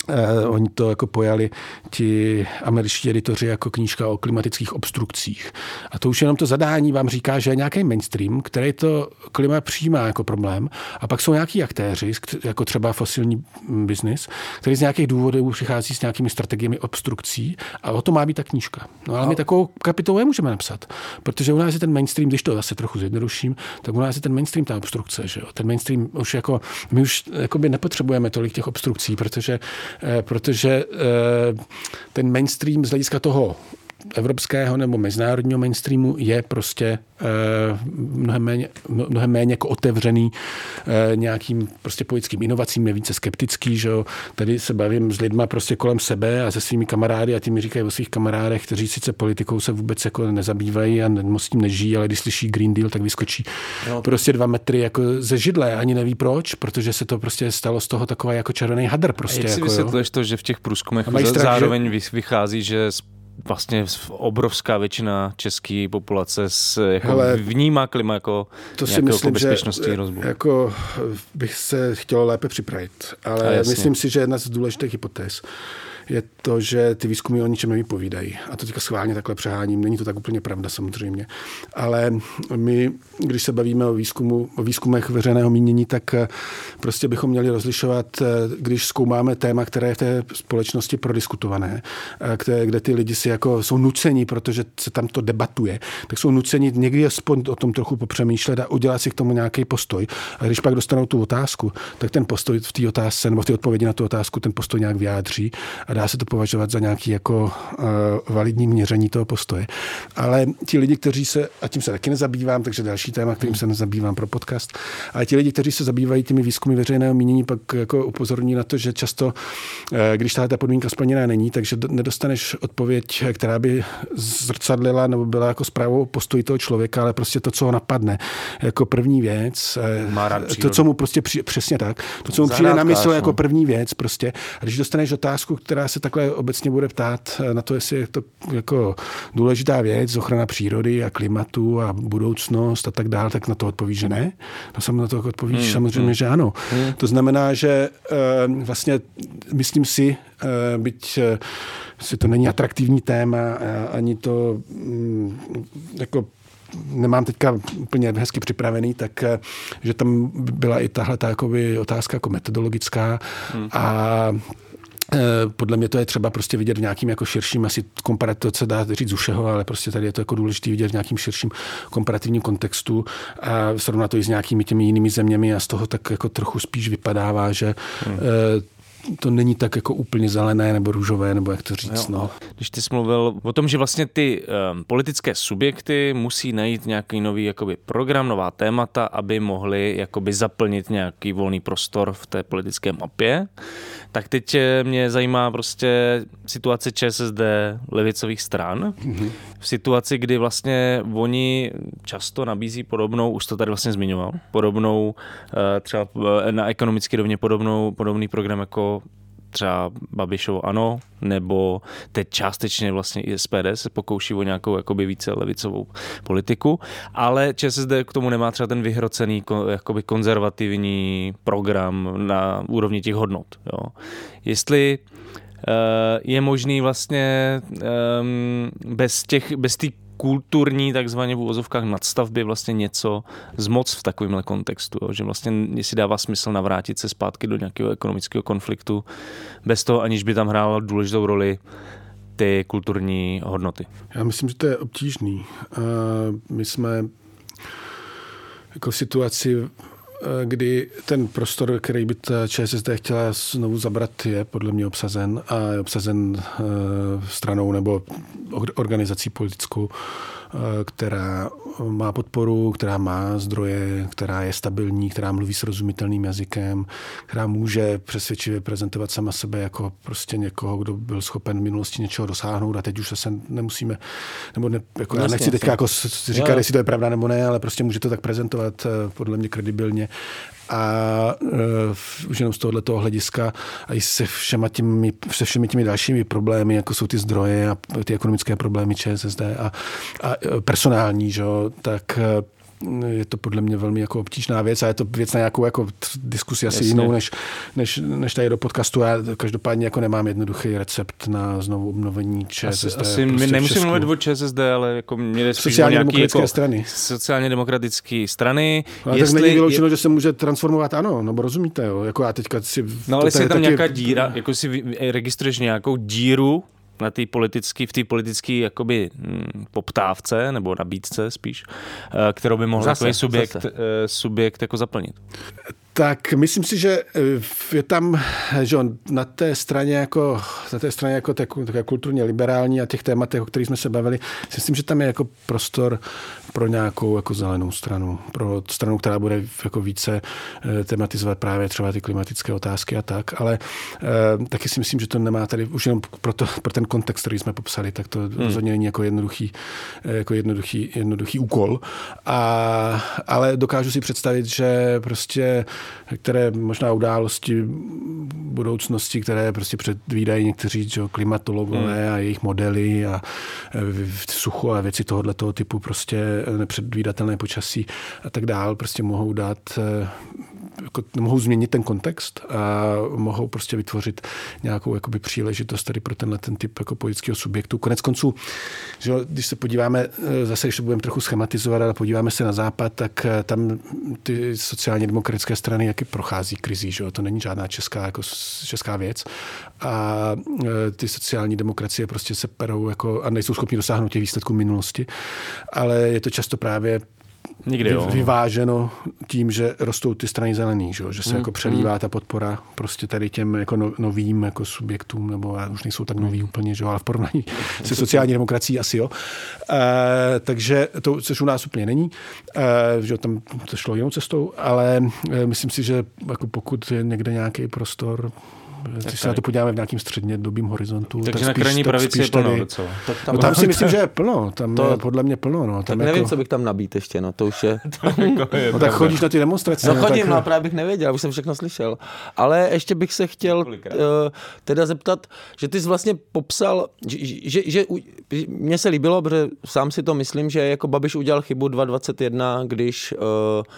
Eh, oni to jako pojali ti američtí editoři jako knížka o klimatických obstrukcích. A to už jenom to zadání vám říká, že je nějaký mainstream, který to klima přijímá jako problém. A pak jsou nějaký aktéři, jako třeba fosilní business, který z nějakých důvodů přichází s nějakými strategiemi obstrukcí a o to má být ta knížka. No ale my takovou kapitolu nemůžeme napsat, protože u nás je ten mainstream, když to zase trochu zjednoduším, tak u nás je ten mainstream ta obstrukce. Že jo? Ten mainstream už jako, my už nepotřebujeme tolik těch obstrukcí, protože protože eh, ten mainstream z hlediska toho evropského nebo mezinárodního mainstreamu je prostě Eh, mnohem méně, mnohem méně jako otevřený eh, nějakým prostě politickým inovacím, je více skeptický, že jo. Tady se bavím s lidma prostě kolem sebe a se svými kamarády a ti mi říkají o svých kamarádech, kteří sice politikou se vůbec jako nezabývají a moc tím nežijí, ale když slyší Green Deal, tak vyskočí no. prostě dva metry jako ze židle, ani neví proč, protože se to prostě stalo z toho takový jako červený hadr prostě. A jak si jako, vysvětluješ to, že v těch průzkumech zároveň že... vychází, že vlastně obrovská většina české populace s, jako Hele, vnímá klima jako to si myslím, jako bezpečnostní že rozbor. Jako bych se chtěl lépe připravit, ale myslím si, že jedna z důležitých hypotéz je to, že ty výzkumy o ničem nevypovídají. A to teďka schválně takhle přeháním. Není to tak úplně pravda samozřejmě. Ale my, když se bavíme o výzkumu, o výzkumech veřejného mínění, tak eh, prostě bychom měli rozlišovat, eh, když zkoumáme téma, které je v té společnosti prodiskutované, eh, kde, kde ty lidi si jako jsou nuceni, protože se tam to debatuje, tak jsou nuceni někdy aspoň o tom trochu popřemýšlet a udělat si k tomu nějaký postoj. A když pak dostanou tu otázku, tak ten postoj v té otázce nebo v té odpovědi na tu otázku ten postoj nějak vyjádří a dá se to považovat za nějaký jako uh, validní měření toho postoje. Ale ti lidi, kteří se, a tím se taky nezabývám, takže další téma, kterým se nezabývám pro podcast, ale ti lidi, kteří se zabývají těmi výzkumy veřejného mínění, pak jako upozorní na to, že často, uh, když ta podmínka splněná není, takže nedostaneš odpověď, která by zrcadlila nebo byla jako zprávou postoji toho člověka, ale prostě to, co ho napadne. Jako první věc, rád to, co mu prostě při, přesně tak, to, co mu přijde na mysl jako první věc prostě. A když dostaneš otázku, která která se takhle obecně bude ptát na to, jestli je to jako důležitá věc, ochrana přírody a klimatu a budoucnost a tak dále, tak na to odpovíš, že ne. No sam na to odpovíš hmm. samozřejmě, hmm. že ano. Hmm. To znamená, že uh, vlastně myslím si, uh, byť si to není atraktivní téma, ani to um, jako nemám teďka úplně hezky připravený, tak že tam byla i tahle ta otázka jako metodologická hmm. a Eh, podle mě to je třeba prostě vidět v nějakým jako širším, asi komparativně se dá říct z ušeho, ale prostě tady je to jako důležité vidět v nějakým širším komparativním kontextu. A srovnat to i s nějakými těmi jinými zeměmi a z toho tak jako trochu spíš vypadává, že hmm to není tak jako úplně zelené nebo růžové, nebo jak to říct. No. Když ty jsi mluvil o tom, že vlastně ty um, politické subjekty musí najít nějaký nový jakoby, program, nová témata, aby mohli jakoby, zaplnit nějaký volný prostor v té politické mapě, tak teď eh, mě zajímá prostě situace ČSSD levicových stran. Mm-hmm. V situaci, kdy vlastně oni často nabízí podobnou, už to tady vlastně zmiňoval, podobnou eh, třeba eh, na ekonomické rovně podobnou, podobný program jako třeba Babišovo ANO, nebo teď částečně vlastně i SPD se pokouší o nějakou jakoby více levicovou politiku, ale ČSSD k tomu nemá třeba ten vyhrocený jakoby konzervativní program na úrovni těch hodnot. Jo. Jestli eh, je možný vlastně ehm, bez těch, bez té kulturní takzvaně v úvozovkách nadstavby vlastně něco zmoc v takovémhle kontextu, jo? že vlastně jestli dává smysl navrátit se zpátky do nějakého ekonomického konfliktu bez toho, aniž by tam hrála důležitou roli ty kulturní hodnoty. Já myslím, že to je obtížný. My jsme jako situaci, kdy ten prostor, který by ta ČSSD chtěla znovu zabrat, je podle mě obsazen a je obsazen stranou nebo organizací politickou, Eh, která má podporu, která má zdroje, která je stabilní, která mluví srozumitelným jazykem, která může přesvědčivě prezentovat sama sebe jako prostě někoho, kdo byl schopen v minulosti něčeho dosáhnout. A teď už se nemusíme, nebo ne, jako já nechci teďka jako říkat, jestli to je pravda nebo ne, ale prostě může to tak prezentovat eh, podle mě kredibilně a uh, už jenom z tohoto hlediska a i se, všema těmi, se všemi těmi dalšími problémy, jako jsou ty zdroje a ty ekonomické problémy ČSSD a, a e, personální, že, tak e, je to podle mě velmi jako obtížná věc a je to věc na nějakou jako diskusi asi Jasně. jinou, než, než, než tady do podcastu. Já každopádně jako nemám jednoduchý recept na znovu obnovení ČSSD. Asi, asi prostě my nemusíme mluvit o ČSSD, ale jako mě spíš sociálně nějaký jako strany. sociálně demokratické strany. Ale Jestli tak není vyloučeno, je... že se může transformovat ano, nebo rozumíte, jo? Jako já teďka si... No ale jestli je tam taky... nějaká díra, jako si registruješ nějakou díru na té politický, v té politické jakoby hm, poptávce nebo nabídce spíš, eh, kterou by mohl takový subjekt, zase. Eh, subjekt jako zaplnit. Tak myslím si, že eh, je tam že on, na té straně jako, na té straně jako také kulturně liberální a těch tématech, o kterých jsme se bavili, si myslím, že tam je jako prostor pro nějakou jako zelenou stranu, pro stranu, která bude jako více eh, tematizovat právě třeba ty klimatické otázky a tak, ale eh, taky si myslím, že to nemá tady už jenom pro, to, pro ten kontext, který jsme popsali, tak to hmm. rozhodně není jako jednoduchý, eh, jako jednoduchý, jednoduchý úkol. A, ale dokážu si představit, že prostě které možná události budoucnosti, které prostě předvídají někteří že, klimatologové hmm. a jejich modely a v suchu a věci tohoto typu prostě nepředvídatelné počasí a tak dál, prostě mohou dát eh, jako, mohou změnit ten kontext a mohou prostě vytvořit nějakou jakoby, příležitost tady pro tenhle ten typ jako politického subjektu. Konec konců, že když se podíváme, eh, zase když to budeme trochu schematizovat, ale podíváme se na západ, tak eh, tam ty sociálně demokratické strany jaky prochází krizí, že to není žádná česká, jako česká věc. A ty sociální demokracie prostě se perou jako, a nejsou schopni dosáhnout těch výsledků minulosti, ale je to často právě Nikdy, jo. vyváženo tím, že rostou ty strany zelený, že, že se mm, jako přelívá mm. ta podpora prostě tady těm jako no, novým jako subjektům, nebo už nejsou tak noví úplně, že, ale v porovnání se sociální demokracií asi jo. E, takže to, což u nás úplně není, e, že tam to šlo jinou cestou, ale e, myslím si, že jako pokud je někde nějaký prostor když se na to podíváme v nějakým středně dobým horizontu. Takže tak na krajní pravici je plno tady, docela. Tak tam, no, tam si myslím, že je plno. Tam to, je podle mě plno. No. Tam tak nevím, jako... co bych tam nabít ještě. No, to už je... to jako je no, tak chodíš na ty demonstrace. No, no chodím, tak... no právě bych nevěděl, už jsem všechno slyšel. Ale ještě bych se chtěl uh, teda zeptat, že ty jsi vlastně popsal, že, že, že mně se líbilo, protože sám si to myslím, že jako Babiš udělal chybu 2021, když uh,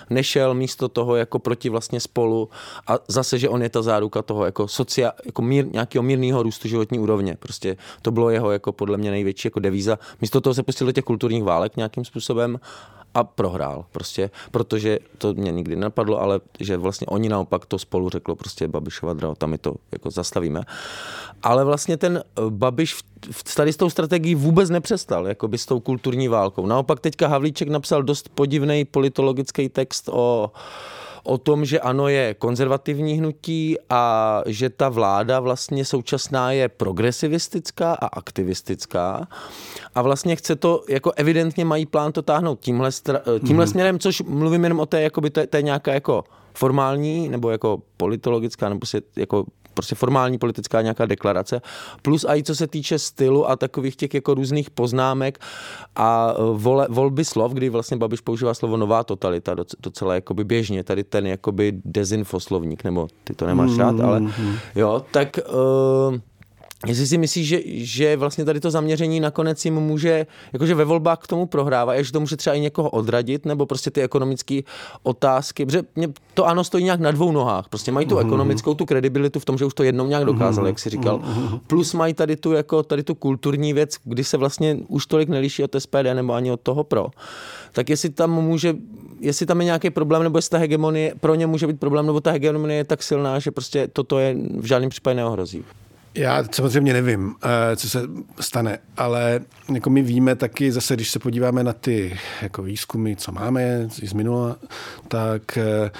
nešel místo toho jako proti vlastně spolu a zase, že on je ta záruka toho jako socia, jako mír, nějakého mírného růstu životní úrovně. Prostě to bylo jeho jako podle mě největší jako devíza. Místo toho se pustil do těch kulturních válek nějakým způsobem a prohrál prostě, protože to mě nikdy nenapadlo, ale že vlastně oni naopak to spolu řeklo prostě Babišova drahota, my to jako zastavíme. Ale vlastně ten eh, Babiš tady s tou strategií vůbec nepřestal, jako by s tou kulturní válkou. Naopak teďka Havlíček napsal dost podivný politologický text o o tom, že ano je konzervativní hnutí a že ta vláda vlastně současná je progresivistická a aktivistická a vlastně chce to, jako evidentně mají plán to táhnout tímhle, tímhle mm-hmm. směrem, což mluvím jenom o té, jakoby, to, to je nějaká jako formální nebo jako politologická nebo si jako prostě formální politická nějaká deklarace, plus i co se týče stylu a takových těch jako různých poznámek a e, vole, volby slov, kdy vlastně Babiš používá slovo nová totalita docela jakoby běžně, tady ten jakoby dezinfoslovník, nebo ty to nemáš rád, ale mm-hmm. jo, tak uh, Jestli si myslíš, že, že vlastně tady to zaměření nakonec jim může, jakože ve volbách k tomu prohrává, že to může třeba i někoho odradit, nebo prostě ty ekonomické otázky, protože mě to ano stojí nějak na dvou nohách, prostě mají tu ekonomickou, tu kredibilitu v tom, že už to jednou nějak dokázali, jak si říkal, plus mají tady tu, jako, tady tu kulturní věc, kdy se vlastně už tolik nelíší od SPD nebo ani od toho pro. Tak jestli tam může, jestli tam je nějaký problém, nebo jestli ta hegemonie, pro ně může být problém, nebo ta hegemonie je tak silná, že prostě toto je v žádném případě neohrozí. Já samozřejmě nevím, eh, co se stane, ale jako my víme taky zase, když se podíváme na ty jako výzkumy, co máme z minula, tak eh,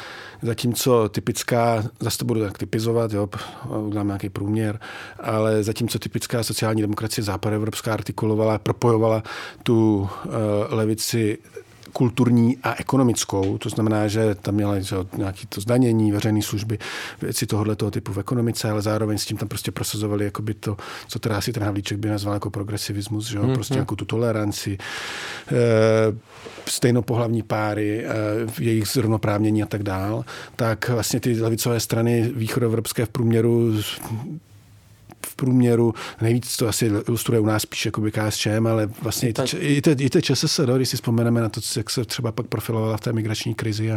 zatímco typická, zase to budu tak typizovat, jo, udělám nějaký průměr, ale zatímco typická sociální demokracie západoevropská artikulovala, propojovala tu uh, levici kulturní a ekonomickou, to znamená, že tam měla nějaké to zdanění, veřejné služby, věci tohoto typu v ekonomice, ale zároveň s tím tam prostě prosazovali jakoby to, co teda asi ten Havlíček by nazval jako progresivismus, že jo? Hmm, prostě jako tu toleranci, e, stejnopohlavní páry, e, jejich zrovnoprávnění a tak dál, tak vlastně ty levicové strany východoevropské v průměru v průměru. Nejvíc to asi ilustruje u nás spíš jako KSČM, ale vlastně tak. i to, i to ČSSD, když si vzpomeneme na to, jak se třeba pak profilovala v té migrační krizi a,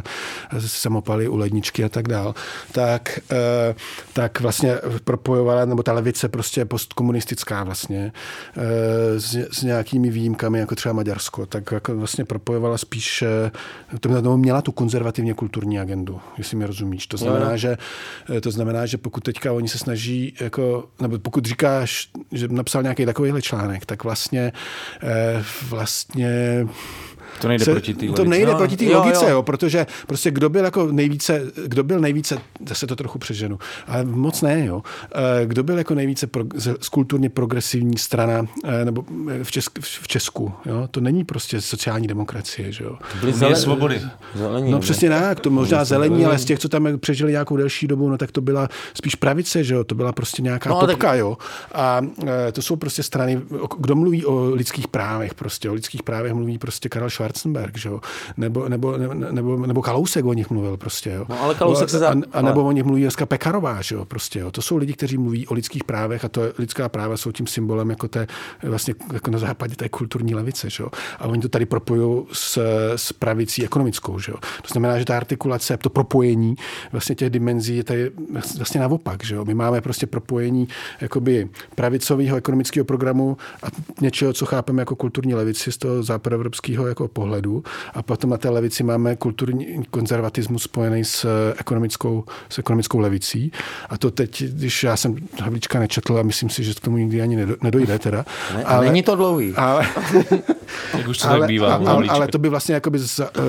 a samopaly u ledničky a tak dál, tak, eh, tak vlastně propojovala, nebo ta levice prostě postkomunistická vlastně eh, s, s nějakými výjimkami, jako třeba Maďarsko, tak jako vlastně propojovala spíš, eh, to měla tu konzervativně kulturní agendu, jestli mi rozumíš. To znamená, no. že, to znamená, že pokud teďka oni se snaží, jako, nebo pokud říkáš, že napsal nějaký takovýhle článek, tak vlastně, eh, vlastně to nejde se, proti té To nejde no, proti té logice, jo. jo, protože prostě kdo byl jako nejvíce, kdo byl nejvíce, zase to trochu přeženu, ale moc ne, jo. Eh, kdo byl jako nejvíce pro, z kulturně progresivní strana, eh, nebo eh, v, Česk, v Česku, jo, to není prostě sociální demokracie, že jo. To byly zelen, svobody. Zelení, no přesně tak, to možná zelení, ale z těch, co tam přežili nějakou delší dobu, no tak to byla spíš pravice, že jo, to byla prostě nějaká no, popka, tak... jo. A to jsou prostě strany, kdo mluví o lidských právech, prostě o lidských právech mluví prostě Karel Schwarz Schwarzenberg, že jo? Nebo, nebo, nebo, nebo Kalousek o nich mluvil prostě, jo? No, ale Kalousek se za... a, a, nebo o nich mluví dneska Pekarová, že jo? Prostě, jo? To jsou lidi, kteří mluví o lidských právech a to lidská práva jsou tím symbolem jako té, vlastně jako na západě té kulturní levice, že jo? A oni to tady propojují s, s pravicí ekonomickou, že jo? To znamená, že ta artikulace, to propojení vlastně těch dimenzí je tady vlastně naopak, že jo? My máme prostě propojení jakoby pravicového ekonomického programu a něčeho, co chápeme jako kulturní levici z toho západoevropského jako pohledu. A potom na té levici máme kulturní konzervatismus spojený s ekonomickou, s ekonomickou levicí. A to teď, když já jsem Havlíčka nečetl a myslím si, že k tomu nikdy ani nedojde teda. Ne, ale, není to dlouhý. Ale, Jak už to ale, tak bývá. Ale, ale to by vlastně jakoby,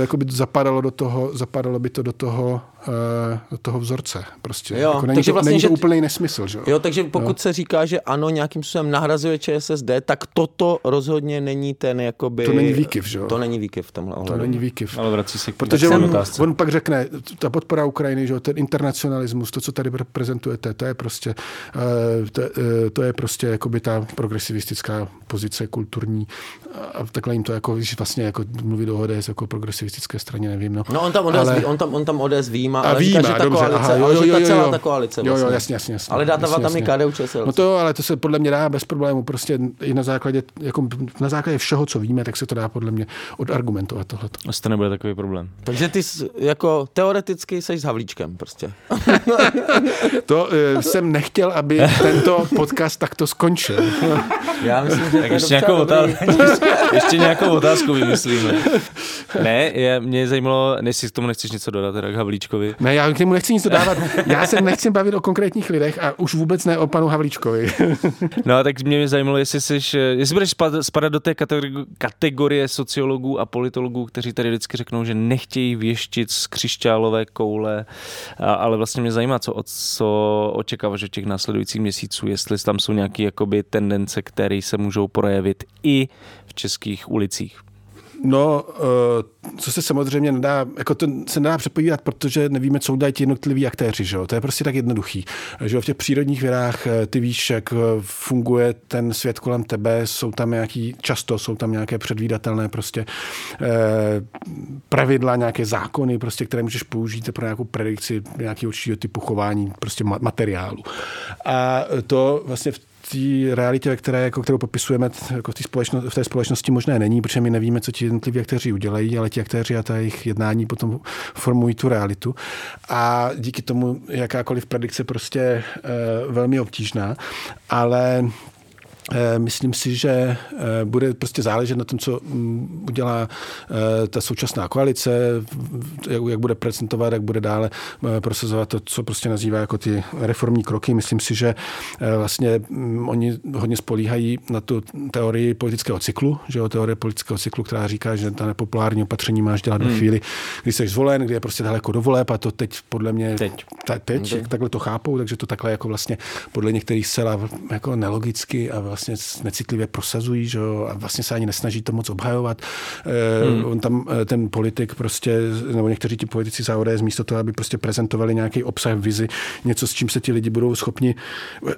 jakoby zapadalo do toho, zapadalo by to do toho Eh, do toho vzorce. Prostě. Jo, jako není takže to, vlastně, není to že, úplný nesmysl. Že? Jo, takže pokud jo. se říká, že ano, nějakým způsobem nahrazuje ČSSD, tak toto rozhodně není ten jakoby... To není výkyv, že jo? To není výkyv v tomhle ohledu. To není výkyv. Ale vrací se k Protože on, on, pak řekne, ta podpora Ukrajiny, že jo, ten internacionalismus, to, co tady reprezentujete, to je prostě, uh, to, uh, to je prostě jakoby ta progresivistická pozice kulturní a takhle jim to jako, když vlastně jako mluví do ODS jako progresivistické straně, nevím. No, no on tam ODS, ale... on tam, on tam ODS ví, výjima, a ale výjima, říká, že ta dobře, koalice, aha, jo, jo, jo, ale že ta celá ta koalice vlastně. Jo, jo, jasně, jasně, jasně. Ale dátava tam i KDU ČSL. No to, ale to se podle mě dá bez problému, prostě i na základě, jako na základě všeho, co víme, tak se to dá podle mě odargumentovat tohle. Asi to nebude takový problém. Takže ty jako teoreticky jsi s Havlíčkem prostě. to uh, jsem nechtěl, aby tento podcast takto skončil. Já myslím, že tak ještě nějakou, otázku, ještě nějakou otázku vymyslíme. Ne, je, mě zajímalo, jestli k tomu nechceš něco dodat, teda k Havlíčkovi. Ne, já k němu nechci nic dodávat. Já se nechci bavit o konkrétních lidech a už vůbec ne o panu Havlíčkovi. no, tak mě zajímalo, jestli, jsi, jestli budeš spadat do té kategorie sociologů a politologů, kteří tady vždycky řeknou, že nechtějí věštit z křišťálové koule, ale vlastně mě zajímá, co, co očekáváš od těch následujících měsíců, jestli tam jsou nějaké tendence, které se můžou projevit i v českých ulicích. No, eh, co se samozřejmě nedá, jako to se nedá přepovídat, protože nevíme, co udělají ti jednotliví aktéři, že jo? To je prostě tak jednoduchý. Že jo? V těch přírodních vědách eh, ty víš, jak eh, funguje ten svět kolem tebe, jsou tam nějaký, často jsou tam nějaké předvídatelné prostě pravidla, nějaké zákony, prostě, které můžeš použít pro nějakou predikci nějakého určitého typu chování, prostě materiálu. A to vlastně v té realitě, ve které, jako, kterou popisujeme jako v, té v té společnosti možné není, protože my nevíme, co ti jednotliví aktéři udělají, ale ti aktéři a ta jejich jednání potom formují tu realitu. A díky tomu jakákoliv predikce prostě e, velmi obtížná, ale myslím si, že eh, bude prostě záležet na tom, co mm, udělá eh, ta současná koalice, jak bude prezentovat, jak bude dále prosazovat to, co prostě nazývá jako ty reformní kroky. Myslím si, že vlastně mm, oni hodně spolíhají na tu teorii politického cyklu, že jo, teorie politického cyklu, která říká, že ta nepopulární opatření máš dělat hmm. ve chvíli, kdy jsi zvolen, kdy je prostě daleko do voleb a to teď podle mě teď, ta, teď okay. takhle to chápou, takže to takhle jako vlastně podle některých zcela jako nelogicky a vlastně vlastně necitlivě prosazují, že jo, a vlastně se ani nesnaží to moc obhajovat. Eh, hmm. On tam eh, ten politik prostě, nebo někteří ti politici za ODS místo toho, aby prostě prezentovali nějaký obsah, vizi, něco, s čím se ti lidi budou schopni,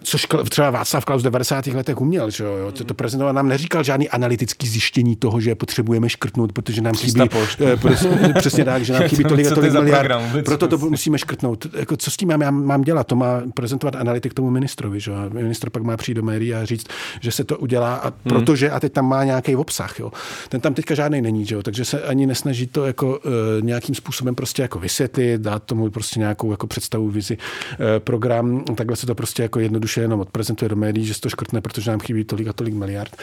což třeba Václav Klaus v 90. letech uměl, že jo, to, to prezentoval, nám neříkal žádný analytický zjištění toho, že potřebujeme škrtnout, protože nám chybí, eh, přesně tak, že nám chybí tolik a tolik miliard, program, proto to musíme škrtnout. Jako, co s tím mám, mám dělat? To má prezentovat analytik tomu ministrovi, že Ministr pak má přijít do médií a říct, že se to udělá, a hmm. protože, a teď tam má nějaký obsah, jo. Ten tam teďka žádný není, že jo, takže se ani nesnaží to jako uh, nějakým způsobem prostě jako vysvětlit, dát tomu prostě nějakou jako představu, vizi, uh, program, takhle se to prostě jako jednoduše jenom odprezentuje do médií, že se to škrtne, protože nám chybí tolik a tolik miliard.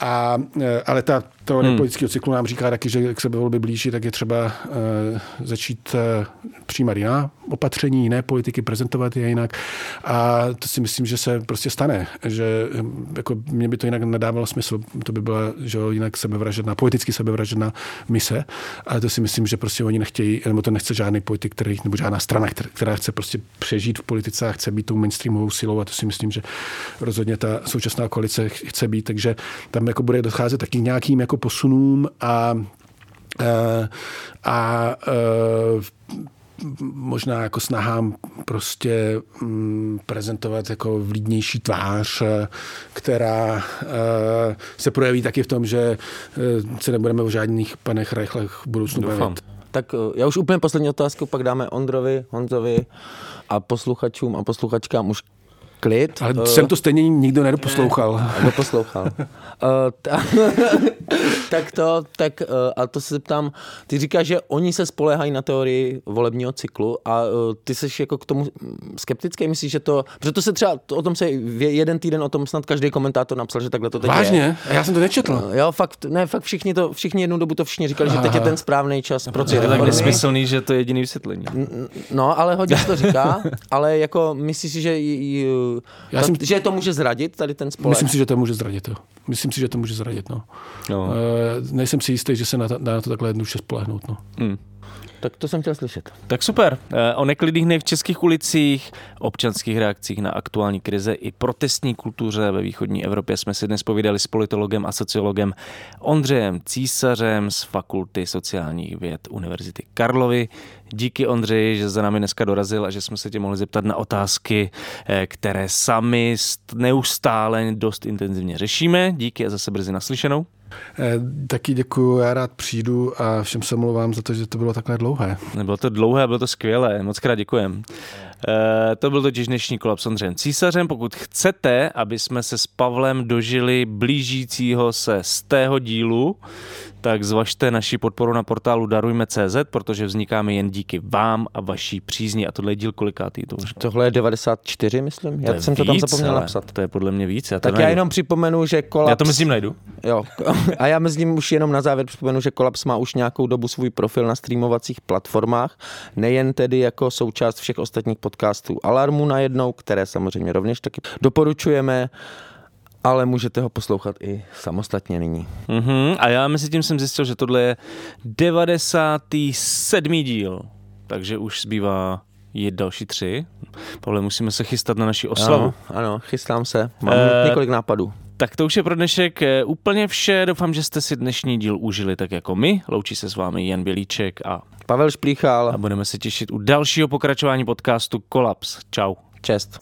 A, uh, ale ta teorie hmm. politického cyklu nám říká taky, že jak se volby blíží, tak je třeba uh, začít uh, přijímat jiná opatření, jiné politiky, prezentovat je jinak. A to si myslím, že se prostě stane, že jako mě by to jinak nedávalo smysl. To by byla že jo, jinak sebevražedná, politicky sebevražedná mise. Ale to si myslím, že prostě oni nechtějí, nebo to nechce žádný politik, který, nebo žádná strana, která chce prostě přežít v politice a chce být tou mainstreamovou silou. A to si myslím, že rozhodně ta současná koalice chce být. Takže tam jako bude docházet taky nějakým jako posunům a a, a možná jako snahám prostě mm, prezentovat jako vlídnější tvář, eh, která eh, se projeví taky v tom, že eh, se nebudeme o žádných panech rychlech v budoucnu bavit. Tak já už úplně poslední otázku, pak dáme Ondrovi, Honzovi a posluchačům a posluchačkám už klid. Ale uh, jsem to stejně nikdo nedoposlouchal. Nedoposlouchal. uh, ta, tak to, tak uh, a to se zeptám, ty říkáš, že oni se spolehají na teorii volebního cyklu a uh, ty jsi jako k tomu skeptický, myslíš, že to, protože to se třeba, o tom se jeden týden o tom snad každý komentátor napsal, že takhle to teď Vážně? Je. Já jsem to nečetl. Uh, jo, fakt, ne, fakt všichni to, všichni jednu dobu to všichni říkali, Aha. že teď je ten správný čas pro ty tak nesmyslný, že to je jediný vysvětlení. No, ale hodně to říká, ale jako myslíš si, že já to, jsem, že to může zradit tady ten spolek? Myslím si, že to může zradit. Jo. Myslím si, že to může zradit. No. No. E, nejsem si jistý, že se na, na to takhle jednoduše spolehnout. No. Hmm. Tak to jsem chtěl slyšet. Tak super. Eh, o neklidných dnech v českých ulicích, občanských reakcích na aktuální krize i protestní kultuře ve východní Evropě jsme si dnes povídali s politologem a sociologem Ondřejem Císařem z Fakulty sociálních věd Univerzity Karlovy. Díky Ondřeji, že za námi dneska dorazil a že jsme se tě mohli zeptat na otázky, eh, které sami neustále dost intenzivně řešíme. Díky a zase brzy naslyšenou. Eh, taky děkuji, já rád přijdu a všem se mluvám za to, že to bylo takhle dlouhé. Nebylo to dlouhé, bylo to skvělé, moc krát děkujem. E, to byl totiž dnešní kolap s Ondřejem Císařem. Pokud chcete, aby jsme se s Pavlem dožili blížícího se z tého dílu, tak zvažte naši podporu na portálu darujme.cz, protože vznikáme jen díky vám a vaší přízni. A tohle je díl kolikátý? To už... Tohle je 94, myslím. Já jsem víc, to tam zapomněl ale, napsat. To je podle mě víc. Já tak najdu. já jenom připomenu, že kolaps... Já to myslím najdu. Jo. A já myslím už jenom na závěr připomenu, že kolaps má už nějakou dobu svůj profil na streamovacích platformách, nejen tedy jako součást všech ostatních podcastů Alarmu najednou, které samozřejmě rovněž taky doporučujeme ale můžete ho poslouchat i samostatně nyní. Mm-hmm. A já mezi tím jsem zjistil, že tohle je 97. díl, takže už zbývá je další tři. Pavle, musíme se chystat na naši oslavu. Ano, ano chystám se. Mám e- několik nápadů. Tak to už je pro dnešek eh, úplně vše. Doufám, že jste si dnešní díl užili tak jako my. Loučí se s vámi Jan Bělíček a Pavel Šplíchal. A budeme se těšit u dalšího pokračování podcastu Kolaps. Čau. Čest.